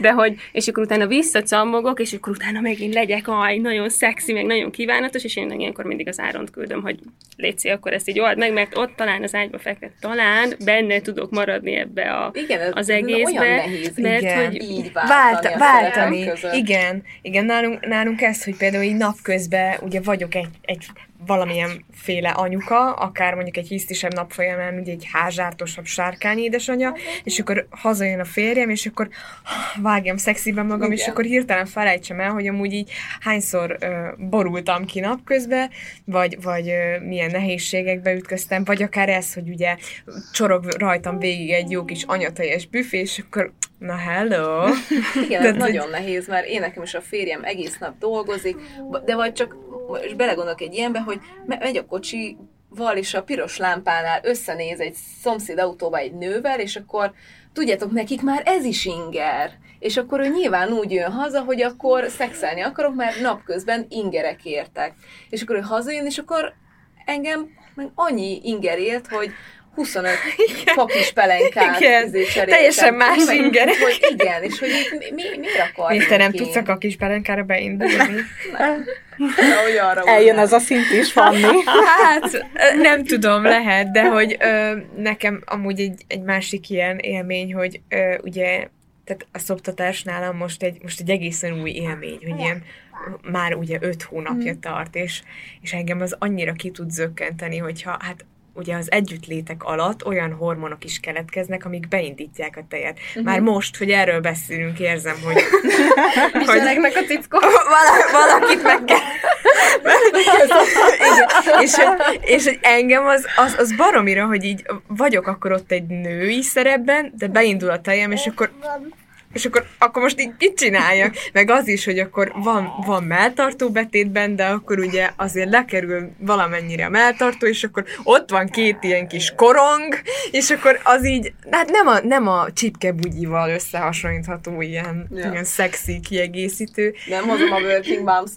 De hogy, és akkor utána visszacammogok, és akkor utána megint legyek, aj, nagyon szexi, meg nagyon kívánatos, és én ilyenkor mindig az áront küldöm, hogy létszi, akkor ezt így old meg, mert ott talán az ágyba feküdt, talán benne tudok maradni ebbe a, igen, az egészbe. Olyan nehéz, mert igen. hogy így váltani. váltani. Igen, igen, nálunk, nálunk ez, hogy például így napközben ugye vagyok egy, egy valamilyen féle anyuka, akár mondjuk egy hisztisebb nap folyamán, ugye egy házsártosabb sárkány édesanyja, és akkor hazajön a férjem, és akkor vágjam szexiben magam, Igen. és akkor hirtelen felejtsem el, hogy amúgy így hányszor uh, borultam ki napközben, vagy, vagy uh, milyen nehézségekbe ütköztem, vagy akár ez, hogy ugye csorog rajtam végig egy jó kis anyateljes büfé, és akkor Na hello! (laughs) Igen, ez nagyon nehéz, mert én nekem is a férjem egész nap dolgozik, de vagy csak, és belegondolok egy ilyenbe, hogy megy a kocsi, val és a piros lámpánál összenéz egy szomszéd autóba egy nővel, és akkor tudjátok, nekik már ez is inger. És akkor ő nyilván úgy jön haza, hogy akkor szexelni akarok, mert napközben ingerek értek. És akkor ő hazajön, és akkor engem meg annyi inger ért, hogy 25 fakis (laughs) pelenkát igen. Teljesen más inger. Hogy igen, és hogy mi, mi, miért akarjuk Miért te nem tudsz a kakis pelenkára beindulni? nem. (laughs) Eljön az a szint is, Fanni. (laughs) Hát, nem tudom, lehet, de hogy ö, nekem amúgy egy, egy másik ilyen élmény, hogy ö, ugye tehát a szoptatás nálam most egy, most egy egészen új élmény, hogy ilyen már ugye öt hónapja mm. tart, és, és engem az annyira ki tud zökkenteni, hogyha hát ugye az együttlétek alatt olyan hormonok is keletkeznek, amik beindítják a tejet. Uh-huh. Már most, hogy erről beszélünk, érzem, hogy... (laughs) hogy a cickó. (laughs) Vala, valakit meg kell... és, hogy, és hogy engem az, az, az baromira, hogy így vagyok akkor ott egy női szerepben, de beindul a tejem, és akkor és akkor, akkor most így mit csináljak? Meg az is, hogy akkor van, van melltartó betétben, de akkor ugye azért lekerül valamennyire a melltartó, és akkor ott van két ilyen kis korong, és akkor az így, hát nem a, nem a csipkebugyival összehasonlítható ilyen, ja. ilyen szexi kiegészítő. Nem hozom a Working Moms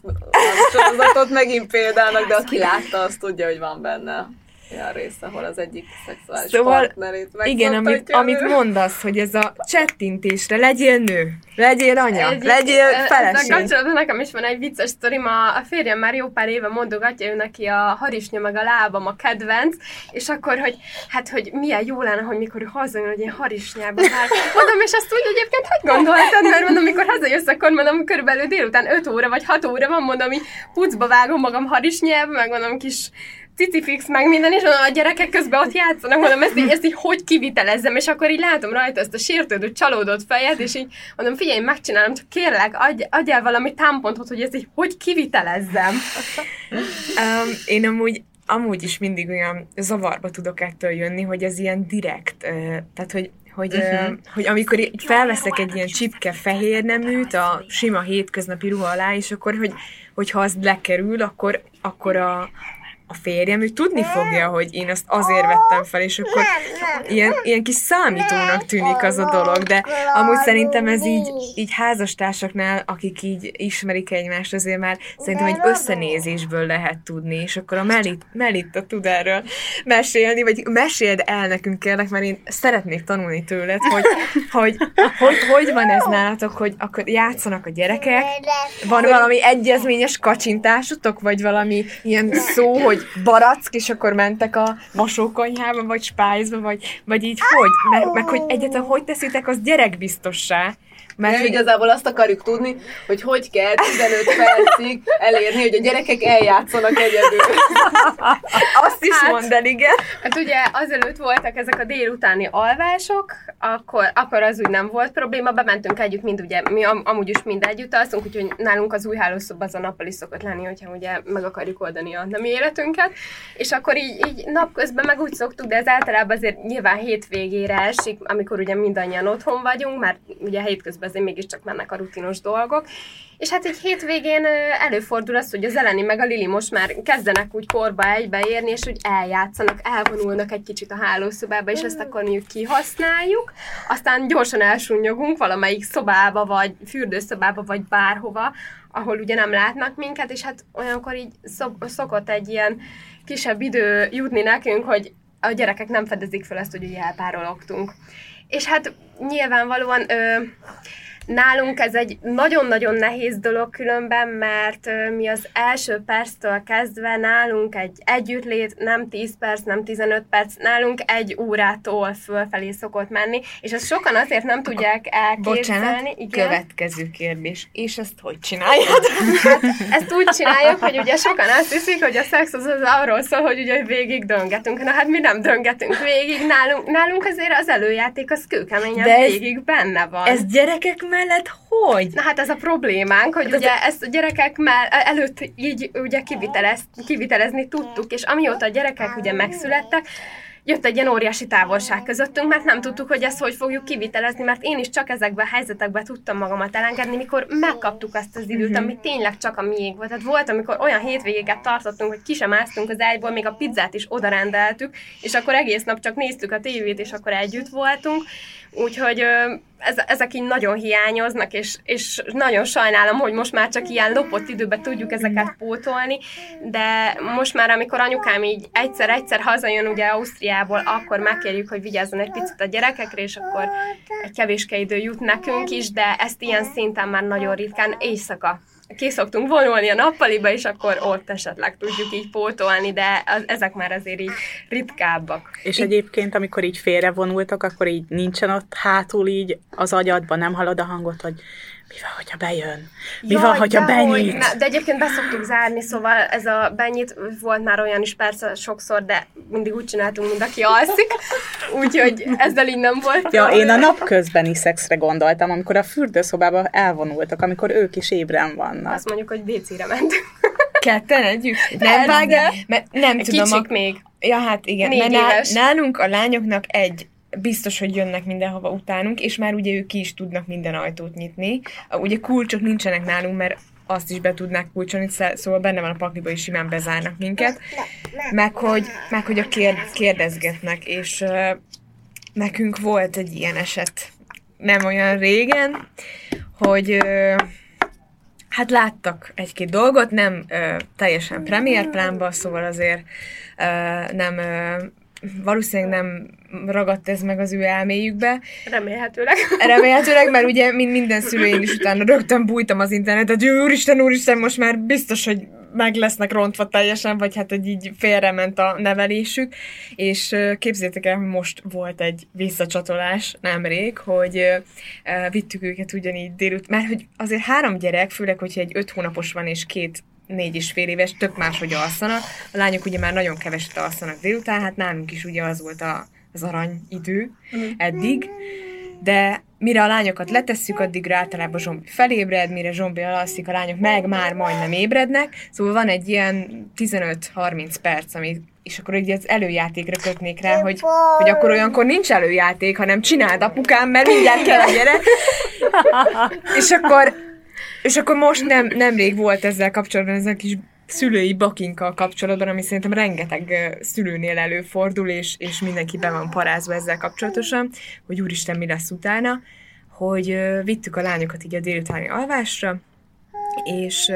sorozatot megint példának, de aki látta, azt tudja, hogy van benne olyan rész, ahol az egyik szexuális szóval, partnerét Igen, amit, amit mondasz, hogy ez a csettintésre legyél nő, legyél anya, Egyik, legyél feleség. Ezzel nekem is van egy vicces sztorim, a, a férjem már jó pár éve mondogatja, ő neki a harisnya meg a lábam a kedvenc, és akkor, hogy hát, hogy milyen jó lenne, hogy mikor ő hazajön, hogy én harisnyába hát, Mondom, és azt úgy egyébként hogy gondoltad, mert mondom, amikor hazajössz, akkor mondom, körülbelül délután 5 óra vagy 6 óra van, mondom, hogy pucba vágom magam harisnyába, meg mondom, kis cicifix meg minden, és a gyerekek közben ott játszanak, mondom, ezt így, ezt így hogy kivitelezzem, és akkor így látom rajta ezt a sértődő, csalódott fejet, és így mondom, figyelj, megcsinálom, csak kérlek, adj, adj el valami támpontot, hogy ezt így hogy kivitelezzem. um, én amúgy amúgy is mindig olyan zavarba tudok ettől jönni, hogy ez ilyen direkt, tehát hogy hogy, uh-huh. uh, hogy amikor így felveszek egy ilyen csipke fehér neműt a sima hétköznapi ruha alá, és akkor, hogy, hogyha az lekerül, akkor, akkor a, a férjem, ő tudni fogja, hogy én azt azért vettem fel, és akkor ilyen, ilyen kis számítónak tűnik az a dolog, de amúgy szerintem ez így, így házastársaknál, akik így ismerik egymást, azért már szerintem egy összenézésből lehet tudni, és akkor a Melit, Melitta tud erről mesélni, vagy meséld el nekünk kérlek, mert én szeretnék tanulni tőled, hogy hogy, hogy, hogy van ez nálatok, hogy akkor játszanak a gyerekek, van valami egyezményes kacsintásotok, vagy valami ilyen szó, hogy hogy barack, és akkor mentek a mosókonyhába, vagy spájzba, vagy, vagy így hogy? Meg, meg hogy egyáltalán hogy teszitek az gyerekbiztossá? Mert hogy igazából azt akarjuk tudni, hogy hogy kell 15 percig elérni, hogy a gyerekek eljátszanak egyedül. azt is hát, mondd el, igen. Hát ugye azelőtt voltak ezek a délutáni alvások, akkor, akkor az úgy nem volt probléma, bementünk együtt, mind ugye, mi am, amúgy is mind együtt alszunk, úgyhogy nálunk az új hálószoba az a nappal is szokott lenni, hogyha ugye meg akarjuk oldani a nem életünket, és akkor így, így napközben meg úgy szoktuk, de ez általában azért nyilván hétvégére esik, amikor ugye mindannyian otthon vagyunk, mert ugye hétközben azért mégiscsak mennek a rutinos dolgok. És hát egy hétvégén előfordul az, hogy az Eleni meg a Lili most már kezdenek úgy korba egybeérni, és úgy eljátszanak, elvonulnak egy kicsit a hálószobába, és ezt akkor mondjuk kihasználjuk, aztán gyorsan elsúnyogunk valamelyik szobába, vagy fürdőszobába, vagy bárhova, ahol ugye nem látnak minket, és hát olyankor így szokott egy ilyen kisebb idő jutni nekünk, hogy a gyerekek nem fedezik fel ezt, hogy ugye elpárologtunk. És hát nyilvánvalóan ö, Nálunk ez egy nagyon-nagyon nehéz dolog különben, mert mi az első perctől kezdve nálunk egy együttlét nem 10 perc, nem 15 perc, nálunk egy órától fölfelé szokott menni, és ezt sokan azért nem tudják elképzelni. Bocsánat, Igen? következő kérdés. És ezt hogy csinálják? Hát, ezt úgy csináljuk, hogy ugye sokan azt hiszik, hogy a szex az, az arról szól, hogy ugye végig döngetünk. Na hát mi nem döngetünk végig, nálunk, nálunk azért az előjáték az kőkeményen végig benne van. Ez gyerekek mellett hogy? Na hát ez a problémánk, hogy hát ugye ez... ezt a gyerekek már előtt így ugye kivitelez, kivitelezni tudtuk, és amióta a gyerekek ugye megszülettek, jött egy ilyen óriási távolság közöttünk, mert nem tudtuk, hogy ezt hogy fogjuk kivitelezni, mert én is csak ezekben a helyzetekben tudtam magamat elengedni, mikor megkaptuk azt az időt, mm-hmm. ami tényleg csak a miénk volt. Tehát volt, amikor olyan hétvégéket tartottunk, hogy ki sem másztunk az ágyból, még a pizzát is odarendeltük, és akkor egész nap csak néztük a tévét, és akkor együtt voltunk. Úgyhogy ez, ezek így nagyon hiányoznak, és, és nagyon sajnálom, hogy most már csak ilyen lopott időben tudjuk ezeket pótolni, de most már, amikor anyukám így egyszer-egyszer hazajön ugye Ausztriából, akkor megkérjük, hogy vigyázzon egy picit a gyerekekre, és akkor egy kevéske idő jut nekünk is, de ezt ilyen szinten már nagyon ritkán. Éjszaka ki szoktunk vonulni a nappaliba, és akkor ott esetleg tudjuk így pótolni, de az, ezek már azért így ritkábbak. És egyébként, amikor így félrevonultak, akkor így nincsen ott hátul így az agyadban, nem hallod a hangot, hogy mi van, hogyha bejön? Mi Jaj, van, hogyha benyit? Na, de egyébként be szoktuk zárni, szóval ez a benyit volt már olyan is persze sokszor, de mindig úgy csináltunk, mint aki alszik, úgyhogy ezzel így nem volt. Ja, én a napközbeni szexre gondoltam, amikor a fürdőszobába elvonultak, amikor ők is ébren vannak. Azt mondjuk, hogy WC-re mentünk. Ketten együtt? Nem vágja, mert nem tudom. Kicsik a... még. Ja, hát igen. Négy mert nálunk a lányoknak egy biztos, hogy jönnek mindenhova utánunk, és már ugye ők ki is tudnak minden ajtót nyitni. Ugye kulcsok nincsenek nálunk, mert azt is be tudnák kulcsolni, szóval benne van a pakliba, és simán bezárnak minket. Meg hogy, meg hogy a kérd, kérdezgetnek, és uh, nekünk volt egy ilyen eset nem olyan régen, hogy uh, hát láttak egy-két dolgot, nem uh, teljesen premier plánba, szóval azért uh, nem uh, valószínűleg nem ragadt ez meg az ő elméjükbe. Remélhetőleg. Remélhetőleg, mert ugye mint minden szülő én is utána rögtön bújtam az internetet, hogy úristen, úristen, most már biztos, hogy meg lesznek rontva teljesen, vagy hát, hogy így félrement a nevelésük, és képzétek el, hogy most volt egy visszacsatolás nemrég, hogy vittük őket ugyanígy délután, mert hogy azért három gyerek, főleg, hogyha egy öt hónapos van és két négy és fél éves, tök máshogy alszanak. A lányok ugye már nagyon keveset alszanak délután, hát nálunk is ugye az volt a, az arany idő eddig, de mire a lányokat letesszük, addigra általában zsombi felébred, mire zsombi alalszik, a lányok meg már majdnem ébrednek, szóval van egy ilyen 15-30 perc, ami és akkor ugye az előjátékra kötnék rá, hogy, hogy akkor olyankor nincs előjáték, hanem csináld apukám, mert mindjárt kell a gyere. (laughs) és akkor, és akkor most nem, nemrég volt ezzel kapcsolatban ez a kis szülői bakinkkal kapcsolatban, ami szerintem rengeteg szülőnél előfordul, és, és mindenki be van parázva ezzel kapcsolatosan, hogy úristen, mi lesz utána, hogy vittük a lányokat így a délutáni alvásra, és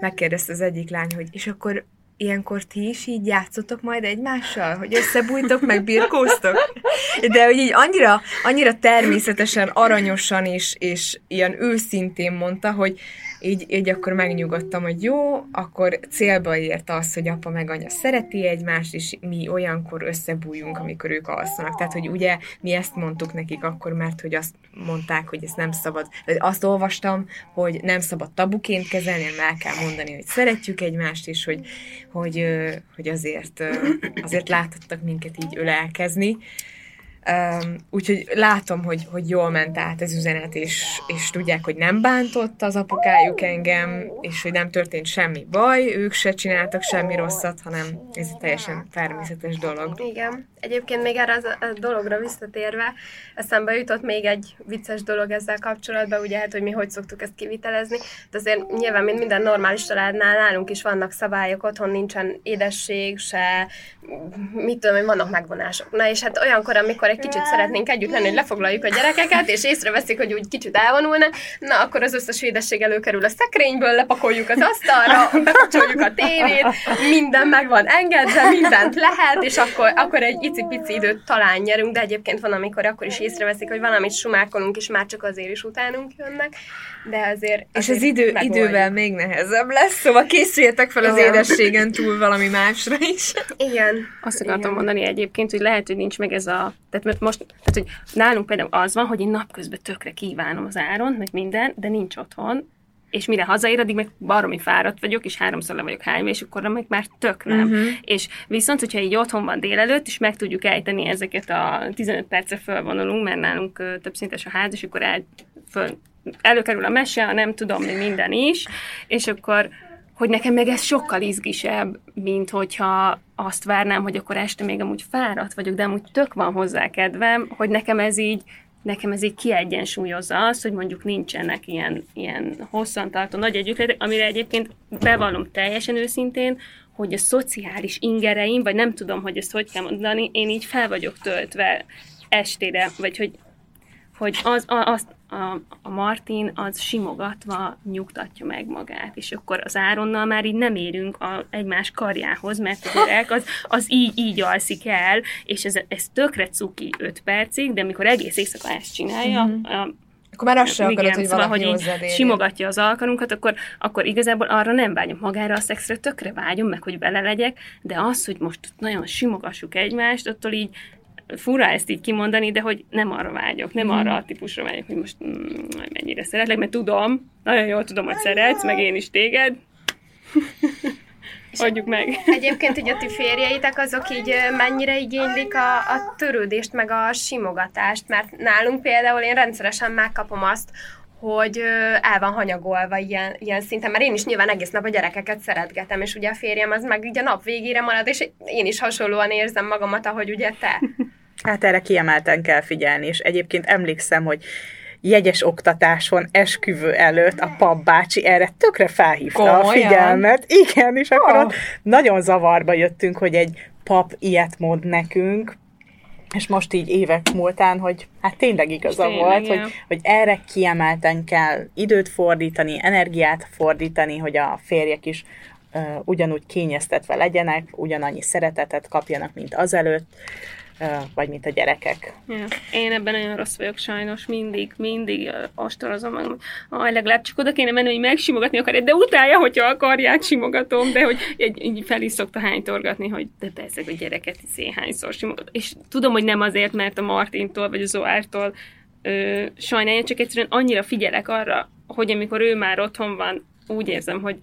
megkérdezte az egyik lány, hogy és akkor ilyenkor ti is így játszotok majd egymással, hogy összebújtok, meg birkóztok? De hogy így annyira, annyira természetesen, aranyosan és, és ilyen őszintén mondta, hogy így, így akkor megnyugodtam, hogy jó, akkor célba ért az, hogy apa meg anya szereti egymást, és mi olyankor összebújunk, amikor ők alszanak. Tehát, hogy ugye mi ezt mondtuk nekik akkor, mert hogy azt mondták, hogy ez nem szabad. Azt olvastam, hogy nem szabad tabuként kezelni, hanem el kell mondani, hogy szeretjük egymást, és hogy, hogy, hogy azért, azért láthattak minket így ölelkezni. Um, úgyhogy látom, hogy, hogy jól ment át az üzenet, és, és tudják, hogy nem bántott az apukájuk engem, és hogy nem történt semmi baj, ők se csináltak semmi rosszat, hanem ez egy teljesen természetes dolog. Igen. Egyébként még erre a dologra visszatérve, eszembe jutott még egy vicces dolog ezzel kapcsolatban, ugye hát, hogy mi hogy szoktuk ezt kivitelezni, de azért nyilván, mint minden normális családnál nálunk is vannak szabályok, otthon nincsen édesség, se mit tudom én, vannak megvonások. Na és hát olyankor, amikor egy kicsit szeretnénk együtt lenni, hogy lefoglaljuk a gyerekeket, és észreveszik, hogy úgy kicsit elvonulnak, na akkor az összes édesség előkerül a szekrényből, lepakoljuk az asztalra, bekapcsoljuk a tévét, minden meg van engedve, mindent lehet, és akkor, akkor egy icipici időt talán nyerünk, de egyébként van, amikor akkor is észreveszik, hogy valamit sumákolunk, és már csak azért is utánunk jönnek, de azért... És azért az idő, megoldjuk. idővel még nehezebb lesz, szóval készüljetek fel az Igen. édességen túl valami másra is. Igen. Azt akartam Igen. mondani egyébként, hogy lehet, hogy nincs meg ez a... Tehát mert most, tehát, hogy nálunk például az van, hogy én napközben tökre kívánom az áron, meg minden, de nincs otthon, és mire hazaér, addig meg baromi fáradt vagyok, és háromszor le vagyok hányva, és akkor meg már tök nem. Uh-huh. És viszont, hogyha így otthon van délelőtt, és meg tudjuk ejteni ezeket a 15 percre fölvonulunk, mert nálunk ö, többszintes a ház, és akkor el, föl, előkerül a mese, a nem tudom, mi minden is, és akkor hogy nekem meg ez sokkal izgisebb, mint hogyha azt várnám, hogy akkor este még amúgy fáradt vagyok, de amúgy tök van hozzá kedvem, hogy nekem ez így nekem ez így kiegyensúlyozza azt, hogy mondjuk nincsenek ilyen, ilyen hosszantartó nagy együttlétek, amire egyébként bevallom teljesen őszintén, hogy a szociális ingereim, vagy nem tudom, hogy ezt hogy kell mondani, én így fel vagyok töltve estére, vagy hogy, hogy az, a, az, a, a Martin az simogatva nyugtatja meg magát, és akkor az Áronnal már így nem érünk a, egymás karjához, mert a gyerek az, az így, így alszik el, és ez, ez tökre cuki 5 percig, de amikor egész éjszaka ezt csinálja, Mhm. a, Akkor már azt sem igen, akarod, hogy szóval, hogy így simogatja az alkarunkat, akkor, akkor igazából arra nem vágyom magára a szexre, tökre vágyom, meg hogy vele legyek, de az, hogy most nagyon simogassuk egymást, attól így fura ezt így kimondani, de hogy nem arra vágyok, nem arra a típusra vágyok, hogy most mm, mennyire szeretlek, mert tudom, nagyon jól tudom, hogy szeretsz, meg én is téged. (laughs) Adjuk meg. Egyébként így a ti férjeitek azok így mennyire igénylik a, a törődést, meg a simogatást, mert nálunk például én rendszeresen megkapom azt, hogy el van hanyagolva ilyen, ilyen szinten, mert én is nyilván egész nap a gyerekeket szeretgetem, és ugye a férjem az meg így a nap végére marad, és én is hasonlóan érzem magamat, ahogy ugye te. (laughs) Hát erre kiemelten kell figyelni, és egyébként emlékszem, hogy jegyes oktatáson, esküvő előtt a pap bácsi erre tökre felhívta a Komolyan? figyelmet. Igen, és akkor Ah. ott nagyon zavarba jöttünk, hogy egy pap ilyet mond nekünk, és most így évek múltán, hogy hát tényleg igaza Tényleg, volt, ja. hogy, hogy erre kiemelten kell időt fordítani, energiát fordítani, hogy a férjek is uh, ugyanúgy kényeztetve legyenek, ugyanannyi szeretetet kapjanak, mint azelőtt, vagy mint a gyerekek. Ja. Én ebben nagyon rossz vagyok sajnos, mindig, mindig ostorozom magam, hogy legalább csak oda kéne menni, hogy megsimogatni akarja, de utálja, hogyha akarják, simogatom, de hogy egy, így fel is szokta hánytorgatni, hogy de persze, hogy gyereket izé hányszor simogat. És tudom, hogy nem azért, mert a Martintól vagy a Zoártól ö, sajnálja, csak egyszerűen annyira figyelek arra, hogy amikor ő már otthon van, úgy érzem, hogy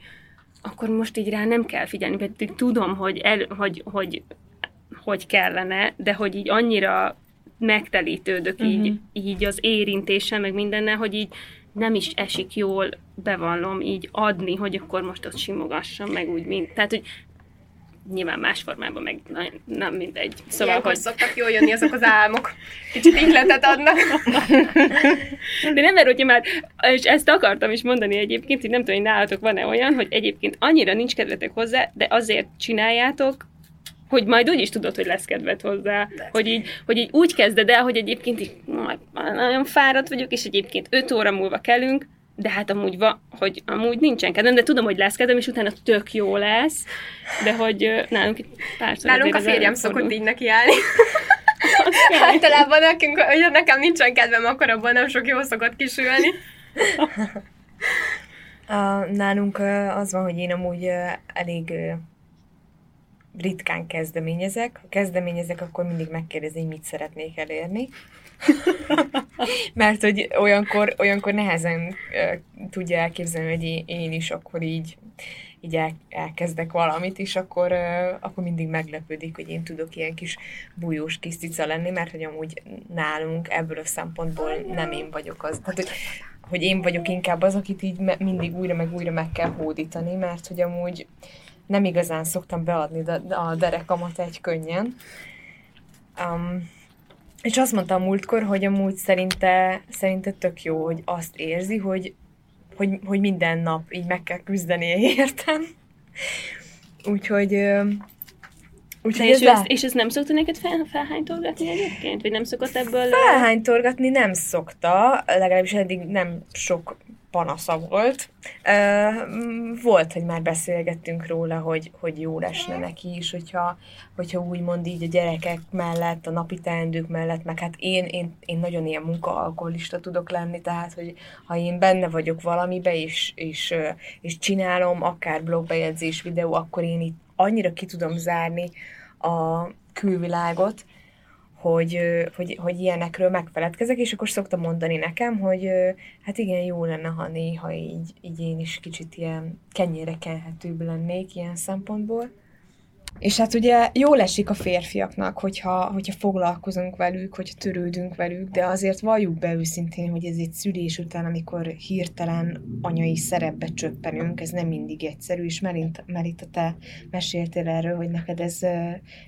akkor most így rá nem kell figyelni, pedig tudom, hogy, el, hogy, hogy, hogy kellene, de hogy így annyira megtelítődök uh-huh. így, így az érintéssel, meg mindennel, hogy így nem is esik jól, bevallom, így adni, hogy akkor most ott simogassam, meg úgy, mint, tehát, hogy nyilván más formában, meg na, nem mindegy. Szóval, Ilyenkor hogy... szoktak jól jönni azok az álmok. Kicsit ihletet adnak. De nem, mert hogyha már, és ezt akartam is mondani egyébként, hogy nem tudom, hogy nálatok van-e olyan, hogy egyébként annyira nincs kedvetek hozzá, de azért csináljátok, hogy majd úgy is tudod, hogy lesz kedved hozzá, hogy így, hogy így úgy kezded el, hogy egyébként így majd nagyon fáradt vagyok, és egyébként 5 óra múlva kelünk, de hát amúgy, va, hogy amúgy nincsen kedvem, de tudom, hogy lesz kedvem, és utána tök jó lesz, de hogy nálunk itt párszor Nálunk a férjem szokott így nekiállni. (laughs) Általában nekünk, hogy nekem nincsen kedvem, akkor abban nem sok jó szokott kisülni. (laughs) A, nálunk az van, hogy én amúgy elég ritkán kezdeményezek. Ha kezdeményezek, akkor mindig megkérdezi, hogy mit szeretnék elérni. (laughs) Mert hogy olyankor, olyankor nehezen uh, tudja elképzelni, hogy én is akkor így, így el, elkezdek valamit, és akkor, uh, akkor mindig meglepődik, hogy én tudok ilyen kis bújós kis cica lenni, mert hogy amúgy nálunk ebből a szempontból nem én vagyok az. Tehát, hogy, hogy én vagyok inkább az, akit így mindig újra meg újra meg kell hódítani, mert hogy amúgy nem igazán szoktam beadni a derekamat egy könnyen. Um, és azt mondta a múltkor, hogy amúgy szerinte, szerinte tök jó, hogy azt érzi, hogy, hogy, hogy minden nap így meg kell küzdenie (laughs) értem. Úgyhogy Úgyhogy és, ez, és ez nem szokta neked fel, felhánytorgatni egyébként? Vagy nem szokott ebből... Felhánytorgatni nem szokta, legalábbis eddig nem sok panasza volt. Volt, hogy már beszélgettünk róla, hogy, hogy jó lesne neki is, hogyha, hogyha úgymond így a gyerekek mellett, a napi teendők mellett, meg hát én, én, én nagyon ilyen munkaalkoholista tudok lenni, tehát, hogy ha én benne vagyok valamibe, és, és, és csinálom, akár blogbejegyzés, videó, akkor én itt annyira ki tudom zárni a külvilágot, hogy, hogy, hogy ilyenekről megfeledkezek, és akkor szoktam mondani nekem, hogy hát igen, jó lenne, ha néha így, így én is kicsit ilyen kenyére kenhetőbb lennék ilyen szempontból. És hát ugye jól esik a férfiaknak, hogyha, hogyha foglalkozunk velük, hogyha törődünk velük, de azért valljuk be őszintén, hogy ez egy szülés után, amikor hirtelen anyai szerepbe csöppenünk, ez nem mindig egyszerű, és Merint, Merita, te meséltél erről, hogy neked ez,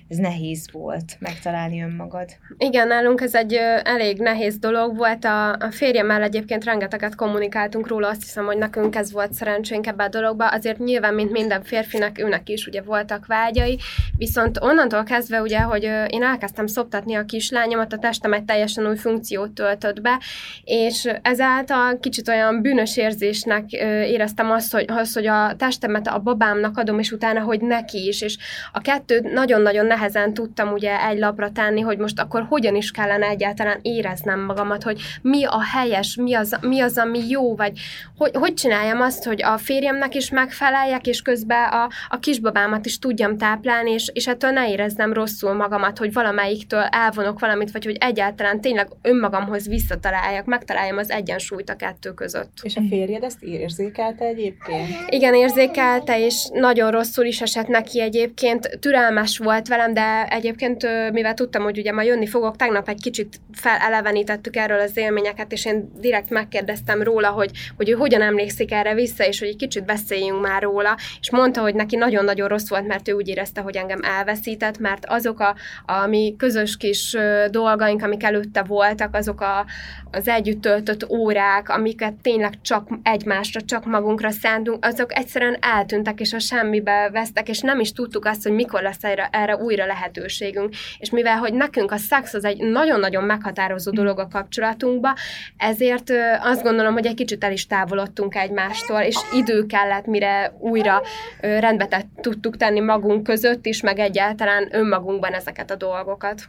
ez nehéz volt megtalálni önmagad. Igen, nálunk ez egy elég nehéz dolog volt. A, a férjemmel egyébként rengeteget kommunikáltunk róla, azt hiszem, hogy nekünk ez volt szerencsénk ebbe a dologba. Azért nyilván, mint minden férfinak, őnek is ugye voltak vágyai, Viszont onnantól kezdve ugye, hogy én elkezdtem szoptatni a kislányomat, a testem egy teljesen új funkciót töltött be, és ezáltal kicsit olyan bűnös érzésnek éreztem azt, hogy, azt, hogy a testemet a babámnak adom, és utána, hogy neki is, és a kettőt nagyon-nagyon nehezen tudtam ugye egy lapra tenni, hogy most akkor hogyan is kellene egyáltalán éreznem magamat, hogy mi a helyes, mi az, mi az ami jó, vagy hogy, hogy csináljam azt, hogy a férjemnek is megfeleljek, és közben a, a kisbabámat is tudjam táplálni, táplálni, és, és ettől ne érezzem rosszul magamat, hogy valamelyiktől elvonok valamit, vagy hogy egyáltalán tényleg önmagamhoz visszataláljak, megtaláljam az egyensúlyt a kettő között. És a férjed ezt érzékelte egyébként? Igen, érzékelte, és nagyon rosszul is esett neki egyébként. Türelmes volt velem, de egyébként, mivel tudtam, hogy ugye ma jönni fogok, tegnap egy kicsit felelevenítettük erről az élményeket, és én direkt megkérdeztem róla, hogy, hogy ő hogyan emlékszik erre vissza, és hogy egy kicsit beszéljünk már róla, és mondta, hogy neki nagyon-nagyon rossz volt, mert ő úgy érezte, érezte, hogy engem elveszített, mert azok a, a mi közös kis dolgaink, amik előtte voltak, azok a, az együtt töltött órák, amiket tényleg csak egymásra, csak magunkra szántunk, azok egyszerűen eltűntek, és a semmibe vesztek, és nem is tudtuk azt, hogy mikor lesz erre, erre újra lehetőségünk. És mivel, hogy nekünk a szex az egy nagyon-nagyon meghatározó dolog a kapcsolatunkba, ezért azt gondolom, hogy egy kicsit el is távolodtunk egymástól, és idő kellett, mire újra rendbe tudtuk tenni magunk között, között is, meg egyáltalán önmagunkban ezeket a dolgokat.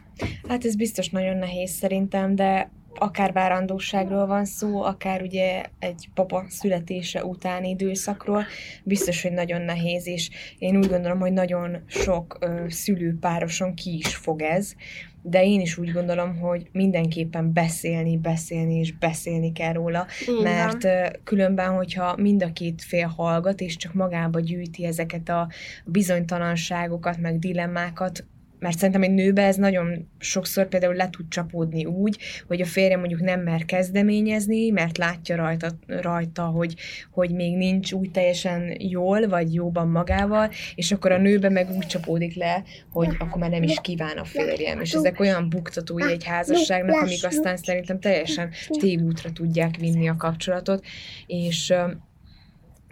Hát ez biztos nagyon nehéz szerintem, de akár várandóságról van szó, akár ugye egy papa születése utáni időszakról, biztos, hogy nagyon nehéz, és én úgy gondolom, hogy nagyon sok ö, szülőpároson ki is fog ez, de én is úgy gondolom, hogy mindenképpen beszélni, beszélni és beszélni kell róla, Igen. mert különben, hogyha mind a két fél hallgat, és csak magába gyűjti ezeket a bizonytalanságokat, meg dilemmákat, mert szerintem egy nőbe ez nagyon sokszor például le tud csapódni úgy, hogy a férje mondjuk nem mer kezdeményezni, mert látja rajta, rajta hogy, hogy még nincs úgy teljesen jól, vagy jóban magával, és akkor a nőbe meg úgy csapódik le, hogy akkor már nem is kíván a férjem. És ezek olyan buktatói egy házasságnak, amik aztán szerintem teljesen tévútra tudják vinni a kapcsolatot, és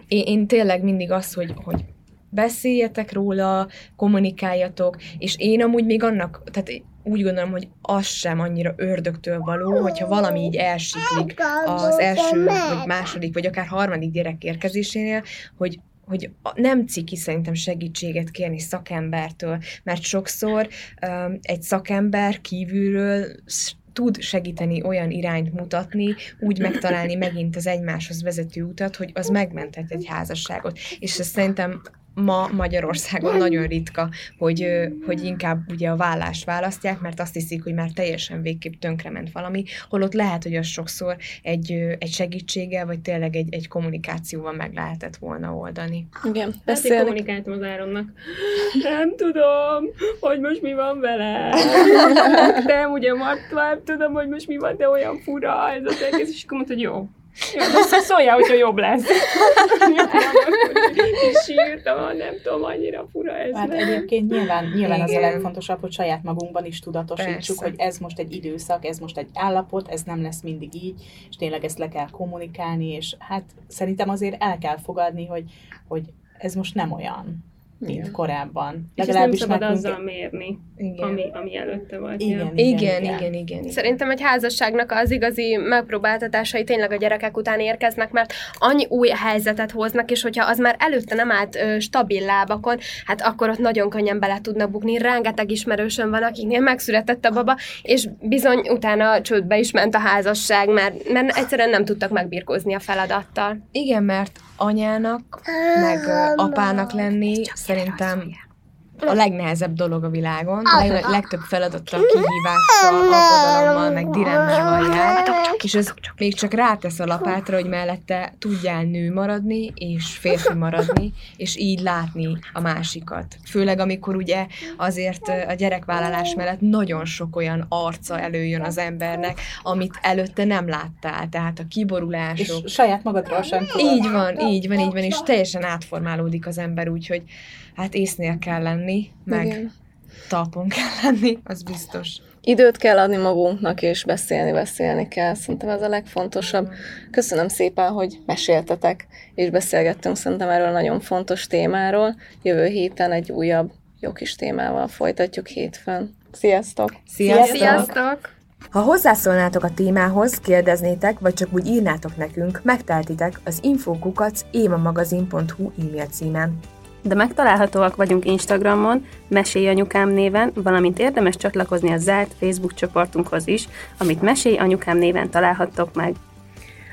én, én tényleg mindig az, hogy, hogy beszéljetek róla, kommunikáljatok, és én amúgy még annak, tehát úgy gondolom, hogy az sem annyira ördögtől való, hogyha valami így elsiklik az első, vagy második, vagy akár harmadik gyerek érkezésénél, hogy hogy nem ciki szerintem segítséget kérni szakembertől, mert sokszor um, egy szakember kívülről tud segíteni olyan irányt mutatni, úgy megtalálni megint az egymáshoz vezető utat, hogy az megmenthet egy házasságot. És ez szerintem ma Magyarországon nagyon ritka, hogy, hogy inkább ugye a vállást választják, mert azt hiszik, hogy már teljesen végképp tönkrement valami, holott lehet, hogy az sokszor egy, egy segítséggel, vagy tényleg egy, egy kommunikációval meg lehetett volna oldani. Igen, én beszélni. kommunikáltam az Áronnak. Nem tudom, hogy most mi van vele. (laughs) De ugye már tudom, hogy most mi van, de olyan fura ez az egész, és akkor mondta, hogy jó. Jó, de szóljál, hogyha jobb lesz. és sírtam, nem tudom, annyira fura ez. Hát nem. egyébként nyilván, nyilván az a legfontosabb, hogy saját magunkban is tudatosítsuk, Persze. hogy ez most egy időszak, ez most egy állapot, ez nem lesz mindig így, és tényleg ezt le kell kommunikálni, és hát szerintem azért el kell fogadni, hogy, hogy ez most nem olyan, mint Igen. korábban. És ezt nem szabad azzal mérni, Igen. ami, ami előtte volt. Igen, ja. Igen, igen, igen, igen. igen. Szerintem egy házasságnak az igazi megpróbáltatásai tényleg a gyerekek után érkeznek, mert annyi új helyzetet hoznak, és hogyha az már előtte nem állt ö, stabil lábakon, hát akkor ott nagyon könnyen bele tudnak bukni. Rengeteg ismerősöm van, akiknél megszületett a baba, és bizony utána csődbe is ment a házasság, mert, mert egyszerűen nem tudtak megbirkózni a feladattal. Igen, mert anyának, meg apának lenni szerintem a legnehezebb dolog a világon. A leg, legtöbb feladattal, kihívással, aggodalommal, meg dilemmával jár, és ez még csak rátesz a lapátra, hogy mellette tudjál nő maradni, és férfi maradni, és így látni a másikat. Főleg, amikor ugye azért a gyerekvállalás mellett nagyon sok olyan arca előjön az embernek, amit előtte nem láttál. Tehát a kiborulások, És saját magadról sem tudod. így van, így van, így van, és teljesen átformálódik az ember úgy, hogy hát észnél kell lenni, meg Igen. talpon kell lenni, az biztos. Időt kell adni magunknak, és beszélni, beszélni kell. Szerintem ez a legfontosabb. Köszönöm szépen, hogy meséltetek, és beszélgettünk szerintem erről a nagyon fontos témáról. Jövő héten egy újabb jó kis témával folytatjuk hétfőn. Sziasztok! Sziasztok! Sziasztok! Ha hozzászólnátok a témához, kérdeznétek, vagy csak úgy írnátok nekünk, megteltitek az infokukac évamagazin.hu e-mail címen. De megtalálhatóak vagyunk Instagramon, Mesélj Anyukám néven, valamint érdemes csatlakozni a zárt Facebook csoportunkhoz is, amit Mesélj Anyukám néven találhattok meg.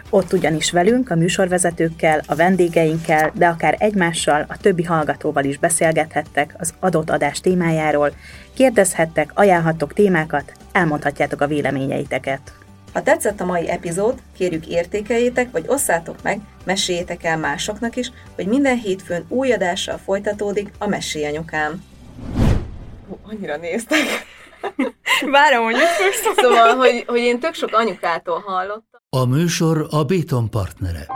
Ott ugyanis velünk, a műsorvezetőkkel, a vendégeinkkel, de akár egymással, a többi hallgatóval is beszélgethettek az adott adás témájáról, kérdezhettek, ajánlhattok témákat, elmondhatjátok a véleményeiteket. Ha tetszett a mai epizód, kérjük értékeljétek, vagy osszátok meg, meséljétek el másoknak is, hogy minden hétfőn új adással folytatódik a Mesélj Anyukám. Annyira néztek. (laughs) Várom, hogy mit Szóval, hogy, hogy én tök sok anyukától hallottam, A műsor a Béton partnere.